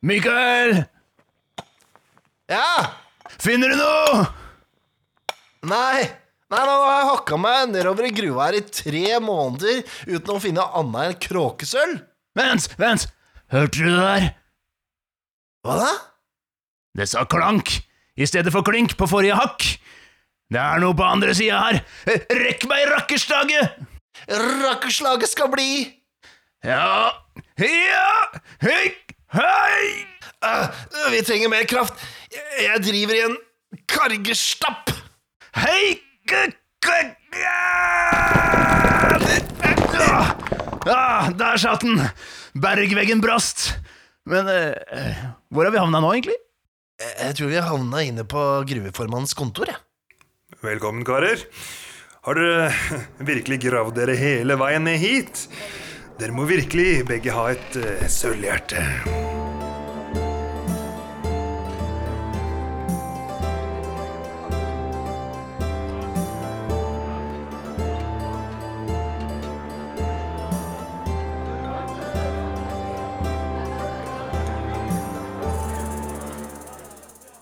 Mikael! Ja! Finner du noe? Nei! Nei, nå har jeg hakka meg nedover i gruva her i tre måneder uten å finne annet enn kråkesølv. Vent, vent! Hørte du det der? Hva da? Det sa klank i stedet for klink på forrige hakk. Det er noe på andre sida her. Rekk meg rakkerslaget! Rakkerslaget skal bli! Ja Ja Hei! Hei! Uh, vi trenger mer kraft. Jeg, jeg driver i en kargestapp. Hei! Ah, Ah, der satt den! Bergveggen brast. Men eh, hvor har vi havna nå, egentlig? Jeg, jeg tror vi havna inne på gruveformannens kontor. Ja. Velkommen, karer. Har dere virkelig gravd dere hele veien ned hit? Dere må virkelig begge ha et uh, sølvhjerte.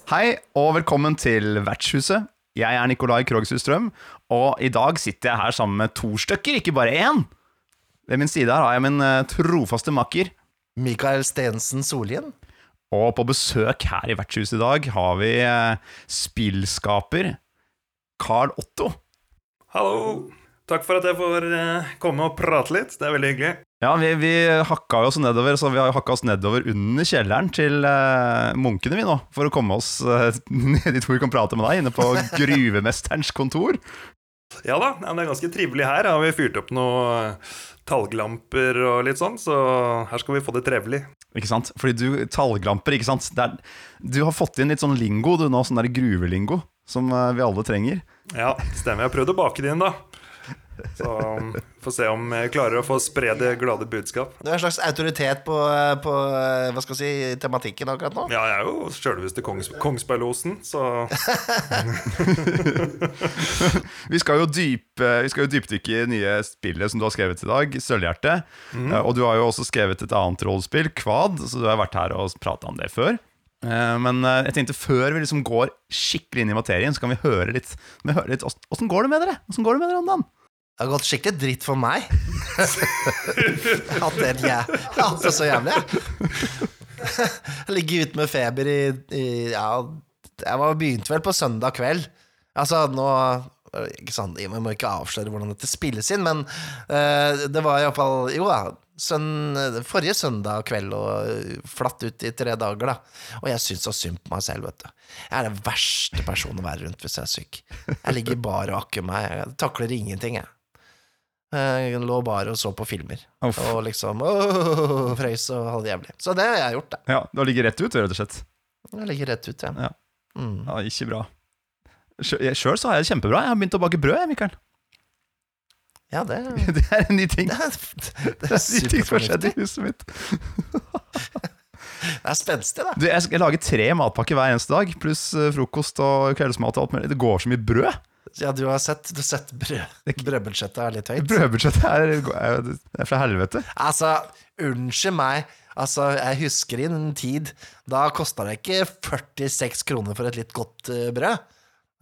Hei, og velkommen til Vertshuset. Jeg er Nikolai Krogshus Strøm, og i dag sitter jeg her sammen med to stykker, ikke bare én. Ved min side her har jeg min eh, trofaste makker. Mikael Stensen Solien. Og på besøk her i Vertshuset i dag har vi eh, spillskaper Carl Otto. Hallo. Takk for at jeg får eh, komme og prate litt. Det er veldig hyggelig. Ja, vi, vi hakka oss nedover, så vi har hakka oss nedover under kjelleren til eh, munkene vi nå, for å komme oss eh, ned dit hvor vi kan prate med deg, inne på gruvemesterens kontor. Ja da, ja, det er ganske trivelig her. Har vi fyrt opp noen talglamper og litt sånn, så her skal vi få det trevelig. Ikke sant? Fordi du, talglamper, ikke sant? Er, du har fått inn litt sånn lingo, du nå, sånn der gruvelingo, som eh, vi alle trenger. Ja, stemmer. Jeg har prøvd å bake det inn, da. Så um, får se om jeg klarer å få spre det glade budskap. Du er en slags autoritet på, på hva skal jeg si, tematikken akkurat nå. Ja, jeg er jo sjølveste kongs Kongsberglosen, så Vi skal jo, dype, vi skal jo dypdykke i det nye spillet som du har skrevet i dag, Sølvhjerte. Mm. Og du har jo også skrevet et annet rollespill, Kvad, så du har vært her og prata om det før. Eh, Men eh, jeg tenkte før vi liksom går skikkelig inn i materien, så kan vi høre litt, Åssen går det med dere? Hvordan går det med dere om dagen? Det har gått skikkelig dritt for meg. at det, jeg hatt det så jævlig, jeg. Ligger ute med feber i, i Ja, jeg var begynte vel på søndag kveld. Altså, nå ikke sant, Jeg må ikke avsløre hvordan dette spilles inn, men uh, det var iallfall Jo da. Søn, forrige søndag kveld og flatt ut i tre dager, da. Og jeg syns så synd på meg selv, vet du. Jeg er den verste personen å være rundt hvis jeg er syk. Jeg ligger bare og akker meg. Jeg takler ingenting, jeg. Jeg lå bare og så på filmer. Uff. Og liksom åh, frøys og hadde det jævlig. Så det har jeg gjort, da. Ja, Du har ligget rett ut, rett og slett. Jeg ligger rett ut, ja. Ja. Mm. Ja, ikke bra. Sjøl så har jeg det kjempebra. Jeg har begynt å bake brød, jeg, Mikael. Ja, det, Det er en ny ting. det er, det Det er er nye ting som har skjedd i huset mitt. Det er spenstig, da. Du, jeg, jeg lager tre matpakker hver eneste dag, pluss eh, frokost og kveldsmat og alt mulig. Det går så mye brød. Ja, du har sett, du har sett brød, brødbudsjettet er litt høyt. Brødbudsjettet er, er, fra helvete. Altså, unnskyld meg. Altså, jeg husker i en tid Da kosta det ikke 46 kroner for et litt godt eh, brød.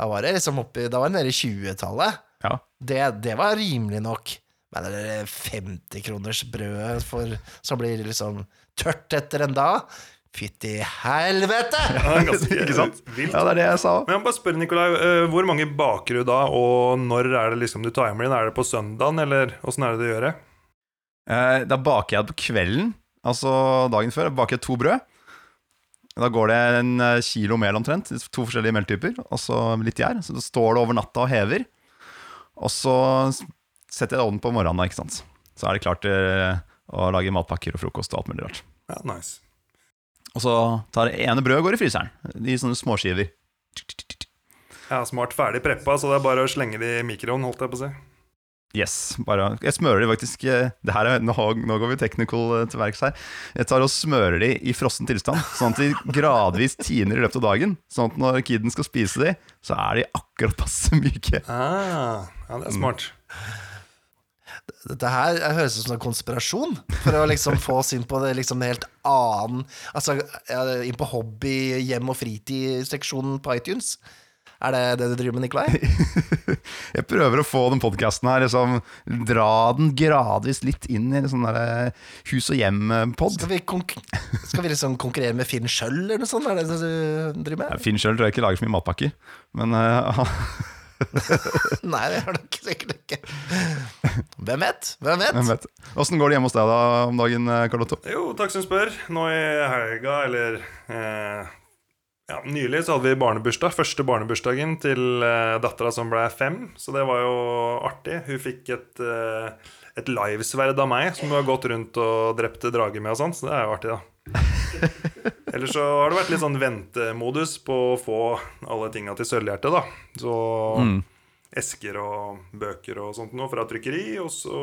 Da var det liksom oppi Da var det nede i 20-tallet. Ja. Det, det var rimelig nok. Men det er 50 kroners brød for, som blir liksom tørt etter en dag Fytti helvete! ja, ganske Ikke sant? vilt. Ja, det er det jeg sa. Men jeg må bare spørre, Nikolai, eh, hvor mange baker du da, og når er det liksom du hjem din? Er det på søndagen, eller åssen er det du gjør det? Eh, Da baker jeg på kvelden, altså dagen før. baker jeg to brød. Da går det en eh, kilo mel omtrent, to forskjellige meltyper, og så litt gjær. Så står det over natta og hever. Og så setter jeg det ovnen på morgenen, da, ikke sant. Så er det klart å lage matpakker og frokost og alt mulig rart. Ja, nice. Og så tar det ene brødet går i fryseren, i sånne småskiver. Ja, smart ferdig preppa, så det er bare å slenge det i mikroen, holdt jeg på å si. Yes, bare Jeg smører de faktisk eh, det her er, nå, nå går vi technical eh, til verks her. Jeg tar og smører de i frossen tilstand, sånn at de gradvis tiner i løpet av dagen. Sånn at når kiden skal spise de, så er de akkurat passe myke. Ah, ja, det er smart. Dette her høres ut som en konspirasjon, for å liksom få oss inn på det liksom helt annen Altså inn på hobby, hjem og fritid-seksjonen på iTunes. Er det det du driver med, Nikolai? Jeg prøver å få den podkasten her liksom, Dra den gradvis litt inn i sånn der hus og hjem-pod. Skal skal vi liksom konkurrere med Finn Schjøll eller noe sånt? Er det det du driver med? Finn Schjøll tror jeg ikke lager så mye matpakker, men uh, Nei, det gjør det ikke, sikkert ikke. Hvem vet? Hvem vet? hvem vet. Åssen går det hjemme hos deg da om dagen, eh, Carlotto? Jo, takk som spør. Nå i helga, eller eh, ja, Nylig så hadde vi barnebursdag. Første barnebursdagen til eh, dattera som ble fem. Så det var jo artig. Hun fikk et, eh, et livesverd av meg som hun har gått rundt og drept drager med og sånn. Så det er jo artig, da. Ellers så har det vært litt sånn ventemodus på å få alle tinga til Sølvhjerte, da. Så Mm. esker og bøker og sånt noe fra trykkeri. Og så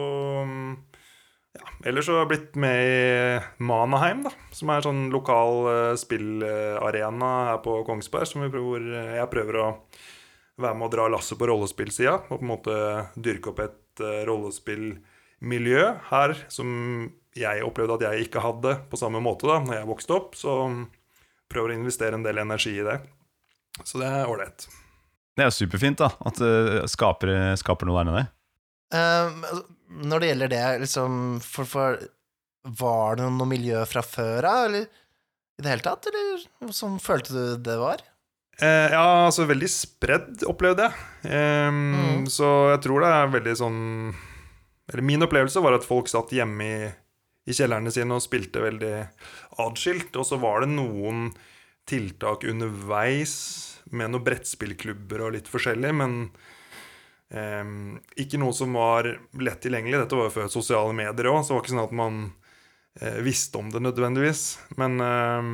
ja, Ellers så har jeg blitt med i Manaheim, da, som er sånn lokal eh, spillarena her på Kongsberg. Som vi prøver, jeg prøver å være med å dra lasset på rollespillsida. Og på en måte dyrke opp et eh, rollespillmiljø her som jeg opplevde at jeg ikke hadde på samme måte da når jeg vokste opp. Så prøver å investere en del energi i det. Så det er ålreit. Det er jo superfint da at det skaper, skaper noe der nede. Um, når det gjelder det, liksom for, for, Var det noe miljø fra før av, eller i det hele tatt, eller sånn følte du det var? Uh, ja, altså veldig spredd, opplevde jeg. Um, Mm. Så jeg tror det er veldig sånn Eller min opplevelse var at folk satt hjemme i, i kjellerne sine og spilte veldig atskilt. Og så var det noen tiltak underveis med noen brettspillklubber og litt forskjellig, men eh, ikke noe som var lett tilgjengelig. Dette var jo før sosiale medier òg, så det var ikke sånn at man eh, visste om det nødvendigvis. Men eh,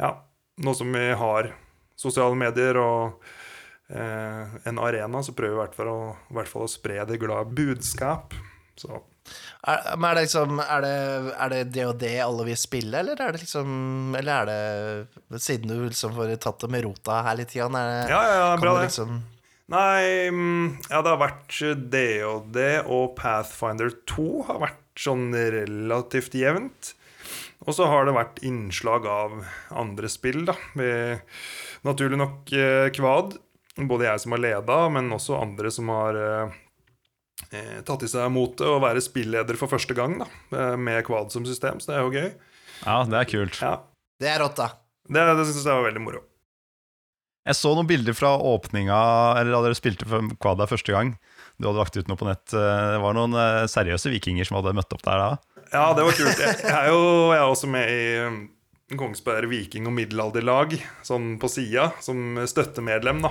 ja, nå som vi har sosiale medier og eh, en arena, så prøver vi i hvert fall å, hvert fall å spre det glade budskap. Så Er, men er det liksom Er det, er det det og det alle vil spille, eller er det liksom Eller er det Siden du liksom får tatt det med rota her litt, Jan, er det, ja, ja, ja, bra det. liksom Nei, mm, ja, det har vært DOD og Pathfinder 2 har vært sånn relativt jevnt. Og så har det vært innslag av andre spill, da. Med, naturlig nok eh, Kvad. Både jeg som har leda, men også andre som har eh, eh, tatt i seg motet å være spilleder for første gang, da. eh, Med Quad som system, så det er jo gøy. Ja, det er kult. Ja, Det er rått, da. Det, det syns jeg var veldig moro. Jeg så noen bilder fra åpninga, eller da dere spilte for der første gang. Du hadde lagt ut noe på nett. Det var noen eh, seriøse vikinger som hadde møtt opp der da. Ja, det var kult. Jeg, jeg er jo jeg er også med i um, Kongsberg viking- og middelalderlag, sånn på sida, som støttemedlem, da.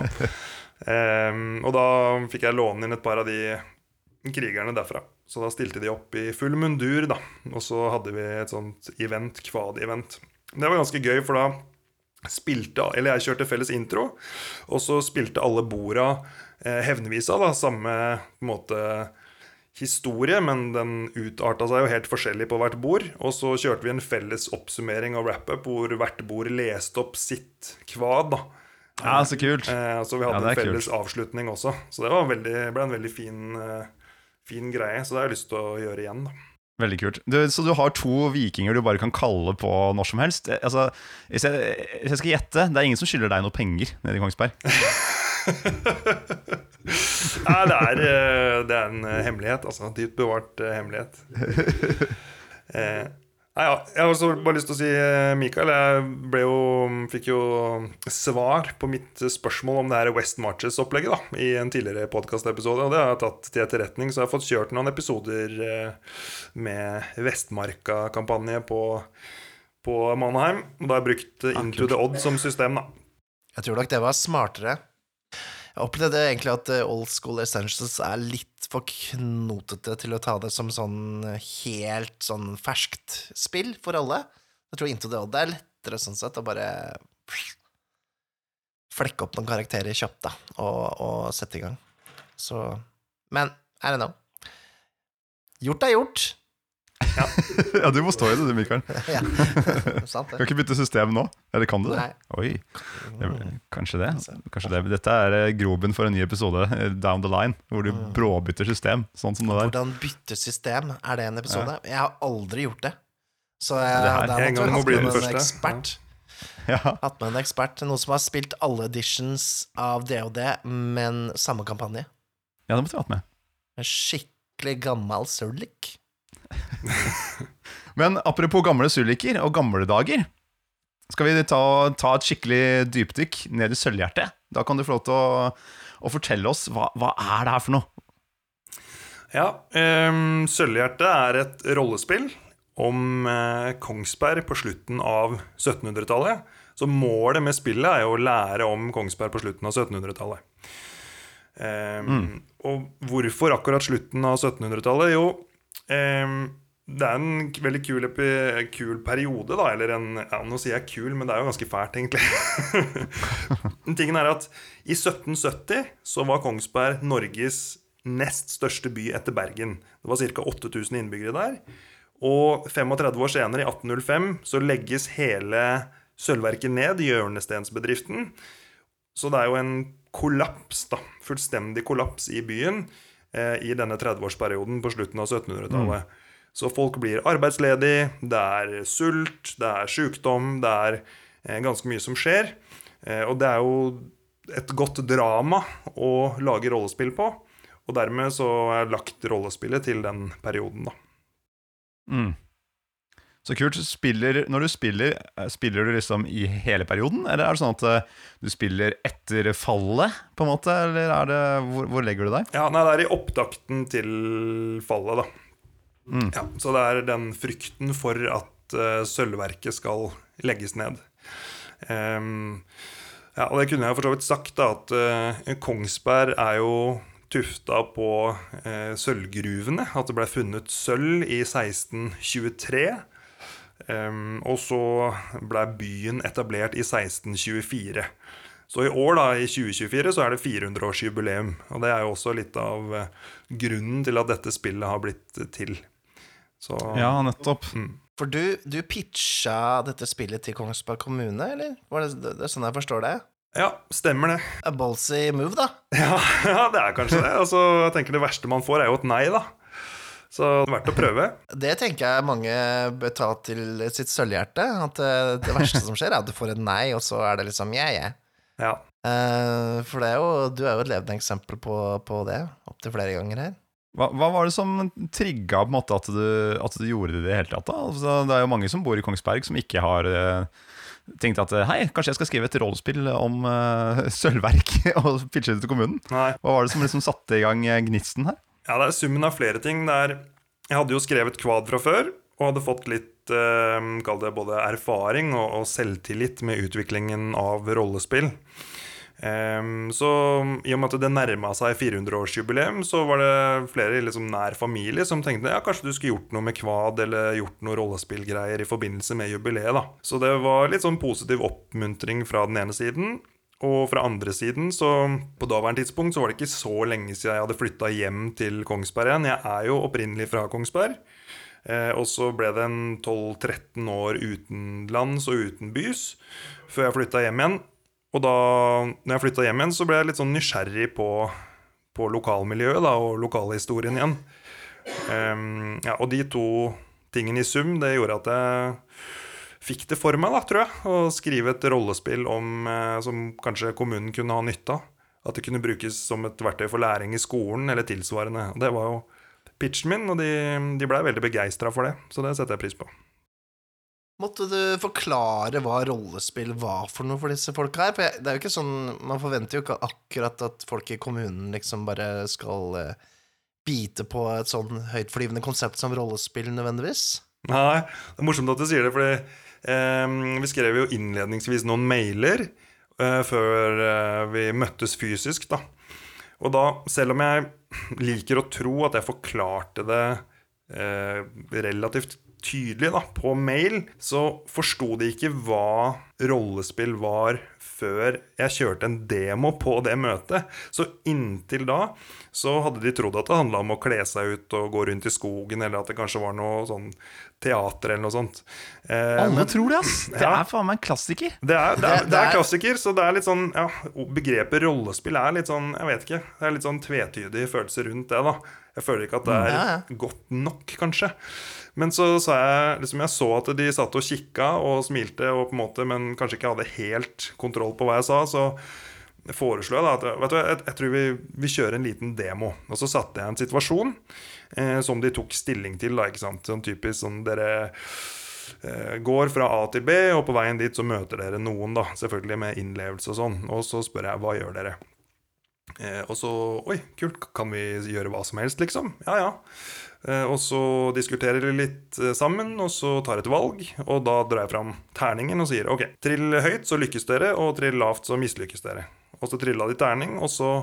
Um, og da fikk jeg låne inn et par av de krigerne derfra. Så da stilte de opp i full mundur, da. Og så hadde vi et sånt event, kvad-event. Det var ganske gøy, for da spilte Eller jeg kjørte felles intro, og så spilte alle borda eh, hevnvisa, da. Samme på en måte historie, men den utarta seg jo helt forskjellig på hvert bord. Og så kjørte vi en felles oppsummering og wrap-up hvor hvert bord leste opp sitt kvad. da. Ja, så kult. Eh, så vi hadde Ja, en felles avslutning også. Så det var veldig, ble en veldig fin, eh, fin greie. Så det har jeg lyst til å gjøre igjen. da. Veldig kult. Du, så du har to vikinger du bare kan kalle på når som helst? Eh, Altså, hvis jeg, hvis jeg skal gjette, det er ingen som skylder deg noe penger nede i Kongsberg? Nei, det er, eh, det er en eh, hemmelighet. Altså. Dypt bevart hemmelighet. Eh, nei, ja, jeg har også bare lyst til å si, eh, Mikael, jeg jo, fikk jo svar på mitt spørsmål om det her West Marches-opplegget da, i en tidligere podkastepisode. Og det har jeg tatt til etterretning, så jeg har fått kjørt noen episoder eh, med Vestmarka-kampanje på, på Mannheim. Og da har jeg brukt eh, Into the Odd som system, da. Jeg tror nok det var smartere. Jeg opplevde egentlig at eh, Old School Essentials er litt for knotete til å ta det som sånn helt sånn ferskt spill for alle. Jeg tror Into the Odd er lettere sånn sett å bare flekke opp noen karakterer kjapt, da, og, og sette i gang. Så Men I don't know. Gjort er gjort. Ja, du må stå i det, du, Mikael. Ja, sant Kan det. ikke bytte system nå? Eller kan du det? Nei. Oi, det, kanskje det. Kanskje det. Dette er eh, groben for en ny episode eh, down the line, hvor du bråbytter system, sånn som det der. Hvordan bytte system? Er det en episode? Jeg har aldri gjort det. Så jeg, Det her- der måtte gang vi må hatt med en første. ekspert. Ja. Hatt med en ekspert. Noen som har spilt alle editions av DOD, men samme kampanje. ja, det måtte vi hatt med. En skikkelig gammel Surlik. Men apropos gamle suliker og gamle dager, skal vi ta, ta et skikkelig dypdykk ned i sølvhjertet? Da kan du få lov til å, å fortelle oss hva, hva er det her for noe? Ja, um, Sølvhjertet er et rollespill om uh, Kongsberg på slutten av 1700-tallet. Så målet med spillet er jo å lære om Kongsberg på slutten av 1700-tallet. Um, Og hvorfor akkurat slutten av 1700-tallet? Jo, det er en veldig kul, kul periode, da. Eller en ja, Nå sier jeg kul, men det er jo ganske fælt, egentlig. Tingen er at i 1770 så var Kongsberg Norges nest største by etter Bergen. Det var ca. 8000 innbyggere der. Og 35 år senere, i 1805, så legges hele sølvverket ned, hjørnestensbedriften. Så det er jo en kollaps, da. Fullstendig kollaps i byen i denne 30-årsperioden på slutten av 1700-tallet. Så folk blir arbeidsledige, det er sult, det er sykdom, det er eh, ganske mye som skjer. Eh, og det er jo et godt drama å lage rollespill på. Og dermed så er lagt rollespillet til den perioden, da. Mm. Så kult. Spiller, når du spiller, eh, spiller du liksom i hele perioden? Eller er det sånn at eh, du spiller etter fallet, på en måte? Eller er det, hvor, hvor legger du deg? Ja, nei, det er i opptakten til fallet, da. Ja, så det er den frykten for at uh, sølvverket skal legges ned. Um, ja, og det kunne jeg for så vidt sagt, da, at uh, Kongsberg er jo tufta på eh, sølvgruvene. At det ble funnet sølv i 1623. Ehm, og så ble byen etablert i 1624. Så i år, da, i 2024, så er det 400-årsjubileum. Og det er jo også litt av eh, grunnen til at dette spillet har blitt til. Så Ja, nettopp. For du, du pitcha dette spillet til Kongsberg kommune, eller? Var det, det er sånn jeg forstår det? ja, stemmer det. A ballsy move, da. Ja, ja, det er kanskje det. Altså, jeg tenker Det verste man får, er jo et nei, da. Så det er verdt å prøve. Det tenker jeg mange bør ta til sitt sølvhjerte. At eh, det verste som skjer, er at du får et nei, og så er det liksom yeah, yeah. Ja. Eh, for det er jo, du er jo et levende eksempel på, på det, opptil flere ganger her. Hva, hva var det som trigga på en måte at du, at du gjorde det i det hele tatt? da? Altså, det er jo mange som bor i Kongsberg som ikke har eh, tenkt at hei, kanskje jeg skal skrive et rollespill om eh, sølvverk og pitche det til kommunen. Nei. Hva var det som liksom satte i gang gnisten her? Ja, det er summen av flere ting. Er, jeg hadde jo skrevet kvad fra før, og hadde fått litt eh, kall det både erfaring og, og selvtillit med utviklingen av rollespill. Em, så i og med at det nærma seg 400-årsjubileum, så var det flere liksom nær familie som tenkte ja, kanskje du skulle gjort noe med kvad eller gjort noe rollespillgreier i forbindelse med jubileet. da. Så det var litt sånn positiv oppmuntring fra den ene siden. Og fra andre siden, så på daværende tidspunkt så var det ikke så lenge siden jeg hadde flytta hjem til Kongsberg igjen. Jeg er jo opprinnelig fra Kongsberg. Eh, og så ble det en 12-13 år utenlands og uten bys før jeg flytta hjem igjen. Og da når jeg flytta hjem igjen, så ble jeg litt sånn nysgjerrig på, på lokalmiljøet da, og lokalhistorien igjen. Ehm, ja, og de to tingene i sum, det gjorde at jeg fikk det for meg, da, tror jeg, å skrive et rollespill om, eh, som kanskje kommunen kunne ha nytte av. At det kunne brukes som et verktøy for læring i skolen eller tilsvarende. Og det var jo pitchen min, og de, de blei veldig begeistra for det. Så det setter jeg pris på. Måtte du forklare hva rollespill var for noe for disse folka her? For jeg, det er jo ikke sånn, Man forventer jo ikke akkurat at folk i kommunen liksom bare skal eh, bite på et sånn høytflyvende konsept som rollespill nødvendigvis. Nei, det er morsomt at du sier det, fordi vi skrev jo innledningsvis noen mailer eh, før eh, vi møttes fysisk, da. Og da, selv om jeg liker å tro at jeg forklarte det eh, relativt tydelig da, på mail, så forsto de ikke hva rollespill var før jeg kjørte en demo på det møtet. Så inntil da så hadde de trodd at det handla om å kle seg ut og gå rundt i skogen, eller at det kanskje var noe sånn teater eller noe sånt. Eh, Alle tror det, ass. Det Ja. er faen meg en klassiker. det er, det, er, Det- er er- klassiker, så det er litt sånn ja, Begrepet rollespill er litt sånn Jeg vet ikke. Det er litt sånn tvetydig følelse rundt det, da. Jeg føler ikke at det er Ja, ja. godt nok, kanskje. Men så sa jeg liksom Jeg så at de satt og kikka og smilte, og på en måte, men kanskje ikke hadde helt kontroll på hva jeg sa. Så foreslo jeg da at vet du, jeg, jeg tror vi, vi kjører en liten demo. Og så satte jeg en situasjon eh, som de tok stilling til. Da, ikke sant? Sånn typisk sånn dere eh, går fra A til B, og på veien dit så møter dere noen, da, selvfølgelig med innlevelse og sånn. Og så spør jeg hva gjør dere? Eh, og så Oi, kult, kan vi gjøre hva som helst, liksom? Ja, ja. Eh, og så diskuterer de litt eh, sammen, og så tar et valg. Og da drar jeg fram terningen og sier ok, trill høyt, så lykkes dere, og trill lavt, så mislykkes dere. Og så trilla de terning, og så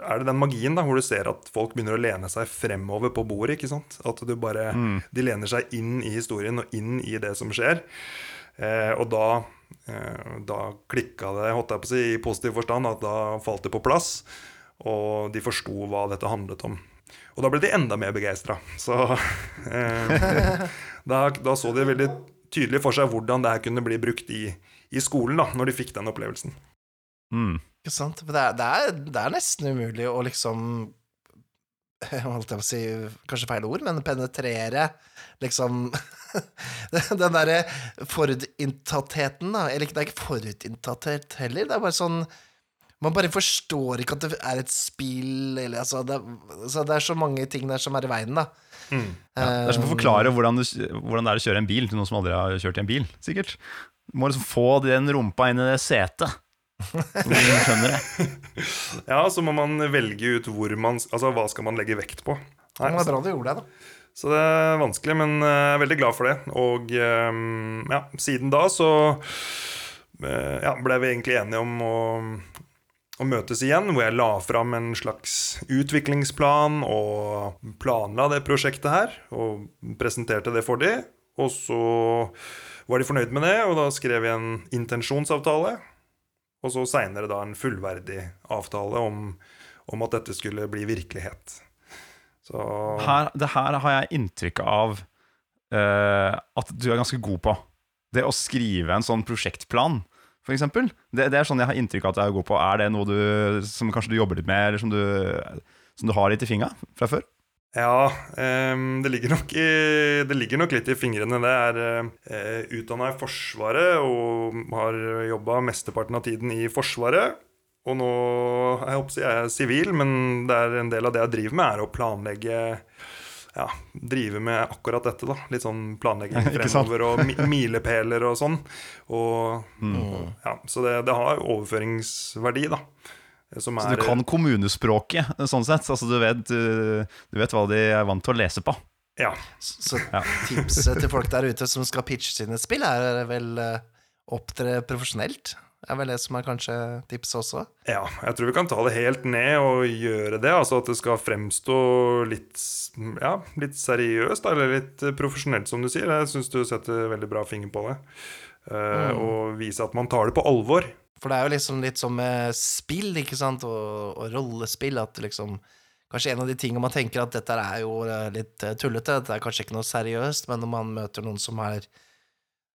er det den magien da, hvor du ser at folk begynner å lene seg fremover på bordet. ikke sant? At du bare, De lener seg inn i historien og inn i det som skjer. Eh, og da, eh, da klikka det, holdt jeg på å si, i positiv forstand, at da falt det på plass. Og de forsto hva dette handlet om. Og da ble de enda mer begeistra. Så eh, da, da så de veldig tydelig for seg hvordan det her kunne bli brukt i, i skolen, da, når de fikk den opplevelsen. Mm. Ikke sant? Det er, det, er, det er nesten umulig å liksom Holdt jeg på å si kanskje feil ord, men penetrere liksom Den derre forutinntattheten, da. Eller det er ikke forutinntatthet heller. Det er bare sånn Man bare forstår ikke at det er et spill, eller altså det, altså det er så mange ting der som er i veien, da. Mm. Ja, det er som å forklare hvordan, du, hvordan det er å kjøre en bil til noen som aldri har kjørt i en bil. sikkert Du må liksom få den rumpa inn i det setet. Så du skjønner det. Ja, så må man velge ut hvor man Altså, hva skal man legge vekt på. Nei, det er bra du gjorde det, da. så det er vanskelig, men eh, jeg er veldig glad for det. Og eh, ja, siden da så eh, ja, ble vi egentlig enige om å, å møtes igjen, hvor jeg la fram en slags utviklingsplan og planla det prosjektet her, og presenterte det for de. Og så var de fornøyd med det, og da skrev jeg en intensjonsavtale. Og så seinere da en fullverdig avtale om, om at dette skulle bli virkelighet. Så Her, det her har jeg inntrykk av uh, at du er ganske god på. Det å skrive en sånn prosjektplan, for. Det, det er sånn jeg har inntrykk av at jeg god på. Er det noe du, som kanskje du jobber litt med, eller som du, som du har litt i fingra fra før? Ja, um, det, ligger i, det ligger nok litt i fingrene. Det er uh, utdanna i Forsvaret og har jobba mesteparten av tiden i Forsvaret. Og nå jeg håper jeg er sivil, men det er en del av det jeg driver med, er å planlegge ja, drive med akkurat dette. da Litt sånn planlegging fremover og mi milepæler og sånn. Og, ja, så det, det har overføringsverdi, da. Som Så du kan kommunespråket, sånn sett. Altså, du, vet, du, du vet hva de er vant til å lese på. Ja. Så Ja. tipset til folk der ute som skal pitche sine spill, er vel uh, opptre profesjonelt. Er vel det som er kanskje tipset også. Ja, jeg tror vi kan ta det helt ned og gjøre det. Altså at det skal fremstå litt, ja, litt seriøst, eller litt profesjonelt, som du sier. Jeg syns du setter veldig bra finger på det. Mm. Og vise at man tar det på alvor. For det er jo liksom litt som med spill, ikke sant, og, og rollespill, at liksom Kanskje en av de tingene man tenker at dette er jo eh, litt eh, tullete, det er kanskje ikke noe seriøst, men når man møter noen som er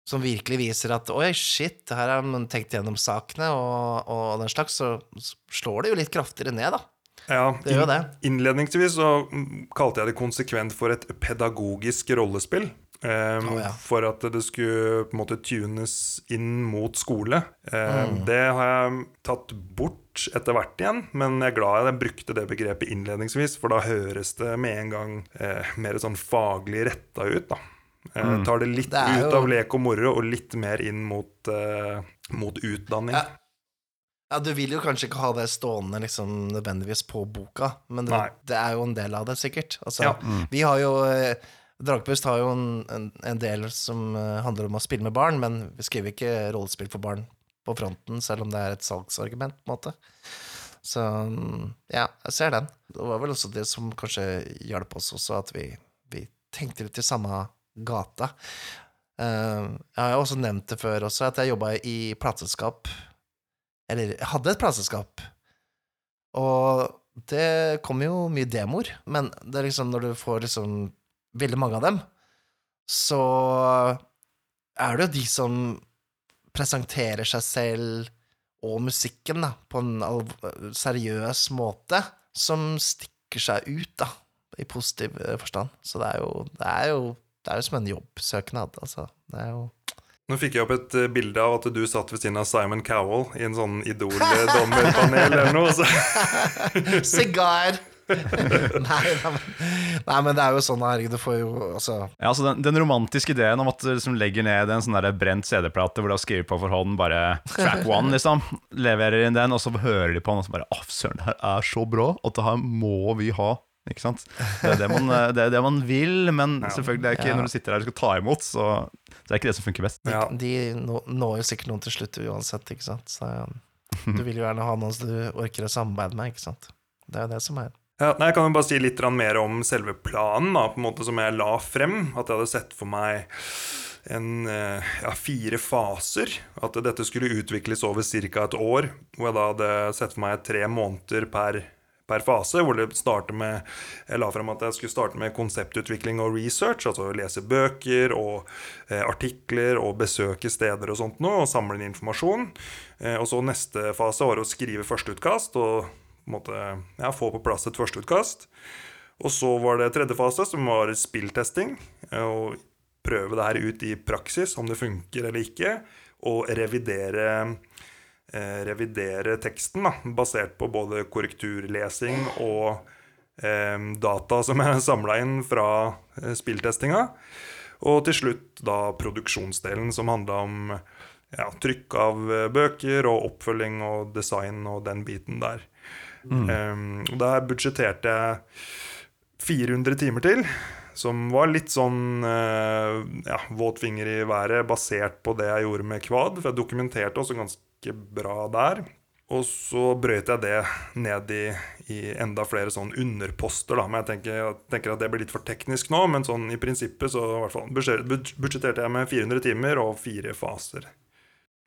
som virkelig viser at oi, shit, her har man tenkt gjennom sakene, og, og den slags, så slår det jo litt kraftigere ned, da. Ja, Det gjør det. Innledningsvis så mm, kalte jeg det konsekvent for et pedagogisk rollespill. Um, oh, ja. For at det skulle på en måte tunes inn mot skole. Um, Mm. Det har jeg tatt bort etter hvert igjen, men jeg er glad jeg brukte det begrepet innledningsvis, for da høres det med en gang eh, mer sånn faglig retta ut. da. Eh, tar det litt Det ut jo- av lek og moro, og litt mer inn mot, uh, mot utdanning. Ja. Ja, du vil jo kanskje ikke ha det stående liksom nødvendigvis på boka, men det, det er jo en del av det, sikkert. Altså, Ja. Vi har jo eh, Dragpust har jo en, en, en del som handler om å spille med barn, men vi skriver ikke rollespill for barn på fronten, selv om det er et salgsargument, på en måte. Så mm, ja, jeg ser den. Det var vel også det som kanskje hjalp oss også, at vi, vi tenkte litt i samme gata. Eh, jeg har også nevnt det før også, at jeg jobba i plateselskap. Eller jeg hadde et plateselskap. Og det kommer jo mye demoer, men det er liksom når du får liksom veldig mange av dem, så er det jo de som presenterer seg selv og musikken da, på en seriøs måte, som stikker seg ut, da, i positiv eh, forstand. Så det er jo, det er jo, det er jo som en jobbsøknad, altså. Det er jo Nå fikk jeg opp et eh, bilde av at du satt ved siden av Simon Cowell i en sånn Idol-dommerpanel eller noe. Så. Sigar! nei, nei, men, nei, men det er jo sånn, herregud, du får jo altså Ja, altså den, den romantiske ideen om at du liksom legger ned en sånn der brent CD-plate hvor du har skrevet på for hånd bare track one, liksom. Leverer inn den, og så hører de på den, og så bare Å, søren, det her er så bra at det her må vi ha. Ikke sant? Det er det man, det er det man vil, men selvfølgelig er ikke Ja. når du sitter der og skal ta imot, så det er ikke det som funker best. Ja. De de når jo sikkert noen til slutt uansett, ikke sant. Så um, du vil jo gjerne ha noen som du orker å samarbeide med, ikke sant. Det er jo det som er. Ja, nei, jeg kan jo bare si litt mer om selve planen da, på en måte som jeg la frem. At jeg hadde sett for meg en, eh, ja, fire faser. At dette skulle utvikles over ca. et år. Hvor jeg da hadde sett for meg tre måneder per, per fase. Hvor det med Jeg la frem at jeg skulle starte med konseptutvikling og research. Altså lese bøker og eh, artikler og besøke steder og sånt noe. Og samle inn informasjon. Eh, og så neste fase var å skrive førsteutkast. og måte, ja, få på plass et førsteutkast. Og så var det tredje fase, som var spilltesting. Og prøve det her ut i praksis, om det funker eller ikke. Og revidere, eh, revidere teksten, da, basert på både korrekturlesing og eh, data som er samla inn fra eh, spilltestinga. Og til slutt da produksjonsdelen, som handla om ja, trykk av eh, bøker og oppfølging og design og den biten der. Um, og der budsjetterte jeg 400 timer til, som var litt sånn eh, ja, våt finger i været, basert på det jeg gjorde med Kvad. For jeg dokumenterte også ganske bra der. Og så brøyt jeg det ned i, i enda flere sånn underposter. Da. Men jeg tenker, jeg tenker at det blir litt for teknisk nå. Men sånn i prinsippet så i hvert fall budsjetterte jeg med 400 timer og fire faser.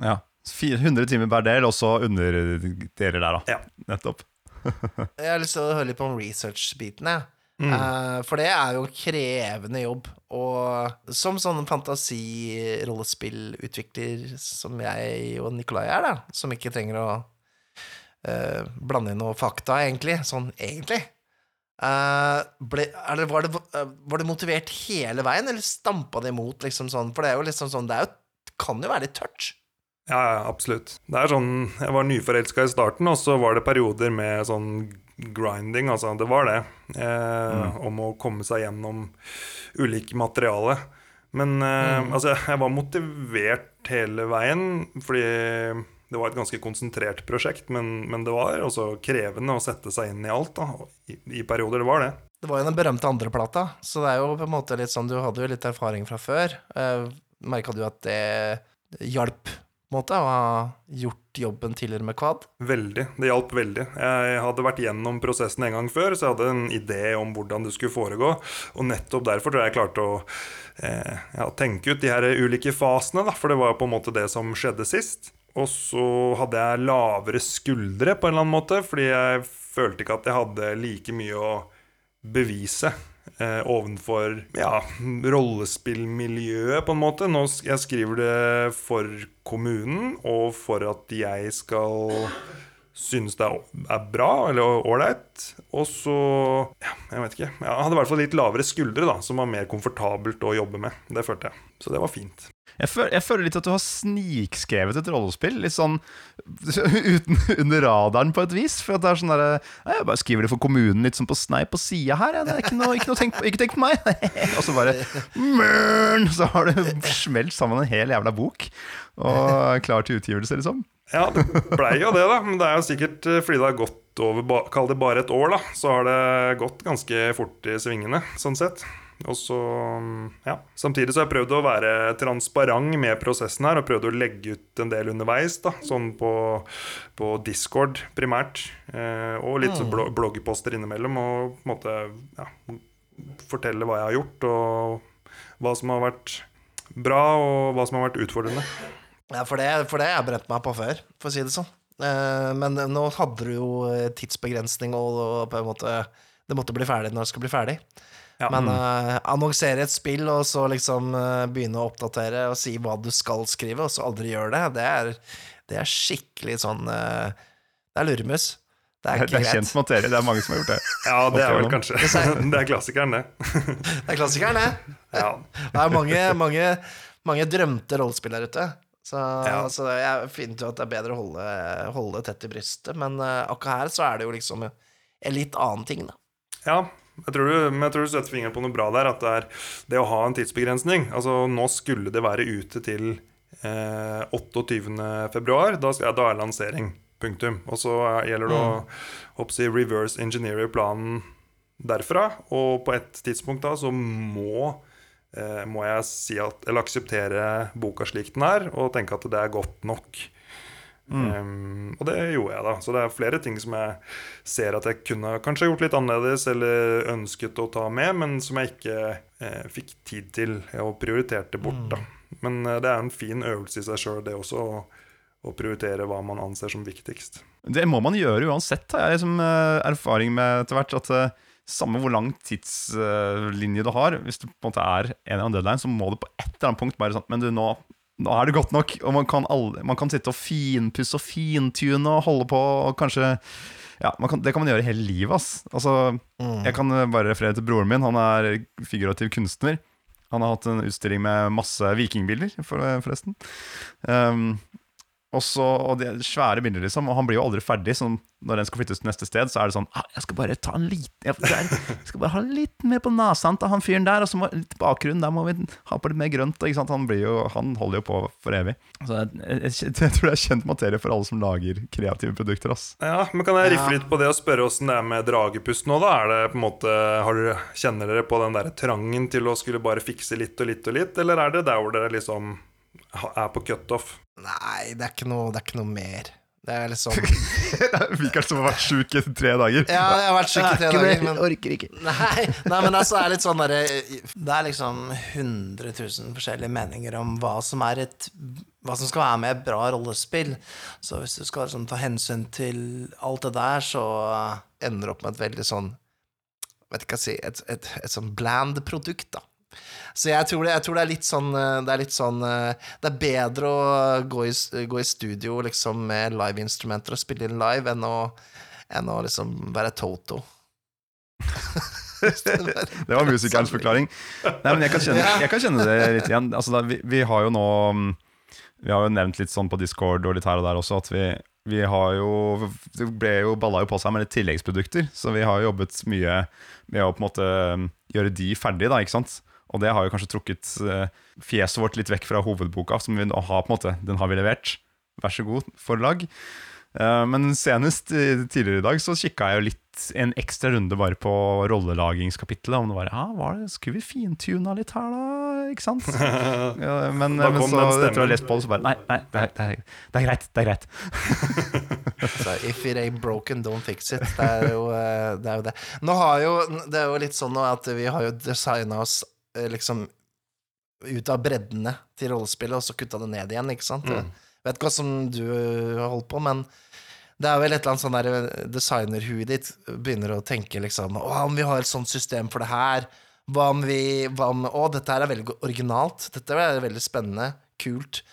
Ja. 400 timer per del, og så underdeler der, da. Ja. Nettopp. Jeg har lyst til å høre litt på om research-biten, jeg. Mm. Uh, for det er jo en krevende jobb. Og som sånn fantasirollepillutvikler som jeg og Nikolai er, da, som ikke trenger å uh, blande inn noe fakta, egentlig, sånn egentlig uh, ble, er det, var, det, var det motivert hele veien, eller stampa det imot, liksom sånn? For det er jo liksom sånn Det jo, kan jo være litt tørt. Ja, ja, absolutt. Det er sånn, Jeg var nyforelska i starten, og så var det perioder med sånn grinding, altså. Det var det. Eh, Om å komme seg gjennom ulike materiale. Men eh, altså, jeg var motivert hele veien, fordi det var et ganske konsentrert prosjekt. Men, men det var også krevende å sette seg inn i alt, da. I, I perioder, det var det. Det var jo den berømte andreplata, så det er jo på en måte litt sånn Du hadde jo litt erfaring fra før. Eh, Merka du at det hjalp, måte, å ha gjort jobben tidligere med Quad? Veldig. Det hjalp veldig. Jeg hadde vært gjennom prosessen en gang før, så jeg hadde en idé om hvordan det skulle foregå. Og nettopp derfor tror jeg jeg klarte å eh, ja, tenke ut de her ulike fasene, da, for det var på en måte det som skjedde sist. Og så hadde jeg lavere skuldre på en eller annen måte, fordi jeg følte ikke at jeg hadde like mye å bevise eh, ovenfor ja, rollespillmiljøet, på en måte. Nå, jeg skriver det for kommunen, og for at jeg skal synes det er, bra eller ålreit. Og så ja, Jeg vet ikke. Jeg hadde i hvert fall litt lavere skuldre, da, som var mer komfortabelt å jobbe med. Det følte jeg. Så det var fint. Jeg føler, jeg føler litt at du har snikskrevet et rollespill. Litt sånn uten, under radaren på et vis. For at det er sånn derre Jeg bare skriver det for kommunen litt sånn på snei på sida her. Ja, det er ikke noe, ikke noe tenk, på, ikke tenk på meg. Og så bare Mørn! Så har du smelt sammen en hel jævla bok. Og klar til utgivelse, liksom. Ja, det blei jo det, da. Men det er jo sikkert eh, fordi det har gått over Kall det bare et år, da. Så har det gått ganske fort i svingene, sånn sett. Og så, ja. Samtidig så har jeg prøvd å være transparent med prosessen her, og prøvd å legge ut en del underveis, da. Sånn på, på Discord primært. Eh, og litt mm. blog bloggposter innimellom, og på en måte ja, fortelle hva jeg har gjort, og hva som har vært bra, og hva som har vært utfordrende. Ja, for det, for det har jeg brent meg på før, for å si det sånn. Eh, men nå hadde du jo eh, tidsbegrensning, og, og på en måte det måtte bli ferdig når det skulle bli ferdig. Ja. Men eh, annonsere et spill, og så liksom eh, begynne å oppdatere og si hva du skal skrive, og så aldri gjøre det, det er, det er skikkelig sånn eh, Det er lurmus. Det er Det er kjent materie. Det er mange som har gjort det. Ja, det er vel kanskje. Det er klassikeren, det. Det er klassikeren, det. Ja. Det er mange, mange, mange drømte rollespill der ute. Så, Ja. så jeg finner jo at det er bedre å holde, holde tett i brystet, men eh, akkurat her så er det jo liksom en litt annen ting, da. Ja, jeg tror, du, men jeg tror du setter fingeren på noe bra der. At det er det å ha en tidsbegrensning. Altså Nå skulle det være ute til eh, 28. februar. Da, skal, da er lansering. Punktum. Og så er- gjelder det å hoppsi, reverse engineer planen derfra. Og på et tidspunkt da så må må jeg si at, eller akseptere boka slik den er, og tenke at det er godt nok. Um, og det gjorde jeg, da. Så det er flere ting som jeg ser at jeg kunne kanskje gjort litt annerledes eller ønsket å ta med, men som jeg ikke eh, fikk tid til og prioriterte bort. da Men eh, det er en fin øvelse i seg sjøl, det også, å, å prioritere hva man anser som viktigst. Det må man gjøre uansett, har jeg liksom eh, erfaring med etter hvert. At eh, samme hvor lang tidslinje du har, hvis det på en måte er en eller annen deadline, så må du på et eller annet punkt bare sånn Men du, nå, nå er det godt nok. Og man kan, alle, man kan sitte og finpusse og fintune og holde på og kanskje ja, man kan, Det kan man gjøre hele livet. Ass. Altså, Jeg kan eh, bare referere til broren min. Han er figurativ kunstner. Han har hatt en utstilling med masse vikingbilder, for, forresten. Um, og, så, og det er svære bilder, liksom. Og han blir jo aldri ferdig. Så når den skal flyttes til neste sted, så er det sånn ah, Jeg skal bare ta en liten jeg, der, jeg skal bare ha litt mer på nesa til han fyren der, og så må litt bakgrunn, der må vi ha på litt mer grønt. Ikke sant? Han, blir jo, han holder jo på for evig. Så jeg, jeg, jeg, tror det er kjent materie for alle som lager kreative produkter. Ass. Ja, men Kan jeg riffe litt på det og spørre åssen det er med dragepust nå? da? Er det på en måte, har dere, Kjenner dere på den der trangen til å skulle bare fikse litt og litt og litt, eller er det der hvor dere liksom er på cutoff? Nei, det er ikke noe, det er ikke noe mer. Det er liksom Mikael som har vært sjuk i tre dager. Ja, jeg har vært sjuk i tre dager, men orker ikke. Nei, nei, men altså, det er litt sånn derre Det er liksom 100 000 forskjellige meninger om hva som er et Hva som skal være med et bra rollespill. Så hvis du skal liksom ta hensyn til alt det der, så ender du opp med et veldig sånn Vet ikke hva jeg si Et, et, et sånn bland produkt, da. Så jeg tror, det, jeg tror det er litt sånn eh, Det er sånn eh, Det er bedre å gå i, gå i studio liksom med liveinstrumenter og spille inn live enn å, enn å liksom være Toto. Det var musikerens forklaring. Nei, men jeg kan kjenne, jeg kan kjenne det litt igjen. Altså, da, vi, vi har jo nå mm, Vi har jo nevnt litt sånn på Discord og litt her og der også at vi, vi har jo Det ble jo balla jo på seg med litt tilleggsprodukter, så vi har jo jobbet mye med å på en måte mm, gjøre de ferdige, da, ikke sant. Og det har jo kanskje trukket eh, fjeset vårt litt vekk fra hovedboka, som vi nå har på en måte Den har vi levert. Vær så god, forlag. Eh, Men senest tidligere i dag så kikka jeg jo litt en ekstra runde bare på rollelagingskapittelet. Om det var ja, var det, skulle vi fintuna litt her, da? Ikke sant? Ja, men, men så etter å ha lest på det, så bare Nei, nei det, er, det, er, det er greit. Det er greit. Så if it ain't broken, don't fix it. Det er jo eh, det. Er jo det. Nå har jo, det er jo litt sånn nå at vi har jo designa oss liksom ut av breddene til rollespillet, og så kutta det ned igjen, ikke sant? Mm. Vet ikke hva som du har holdt på, men det er vel et eller annet sånn der designerhuet ditt begynner å tenke liksom Å, om vi har et sånt system for det her? Hva om vi hva om, Å, dette her er veldig originalt. Dette er veldig spennende. Kult.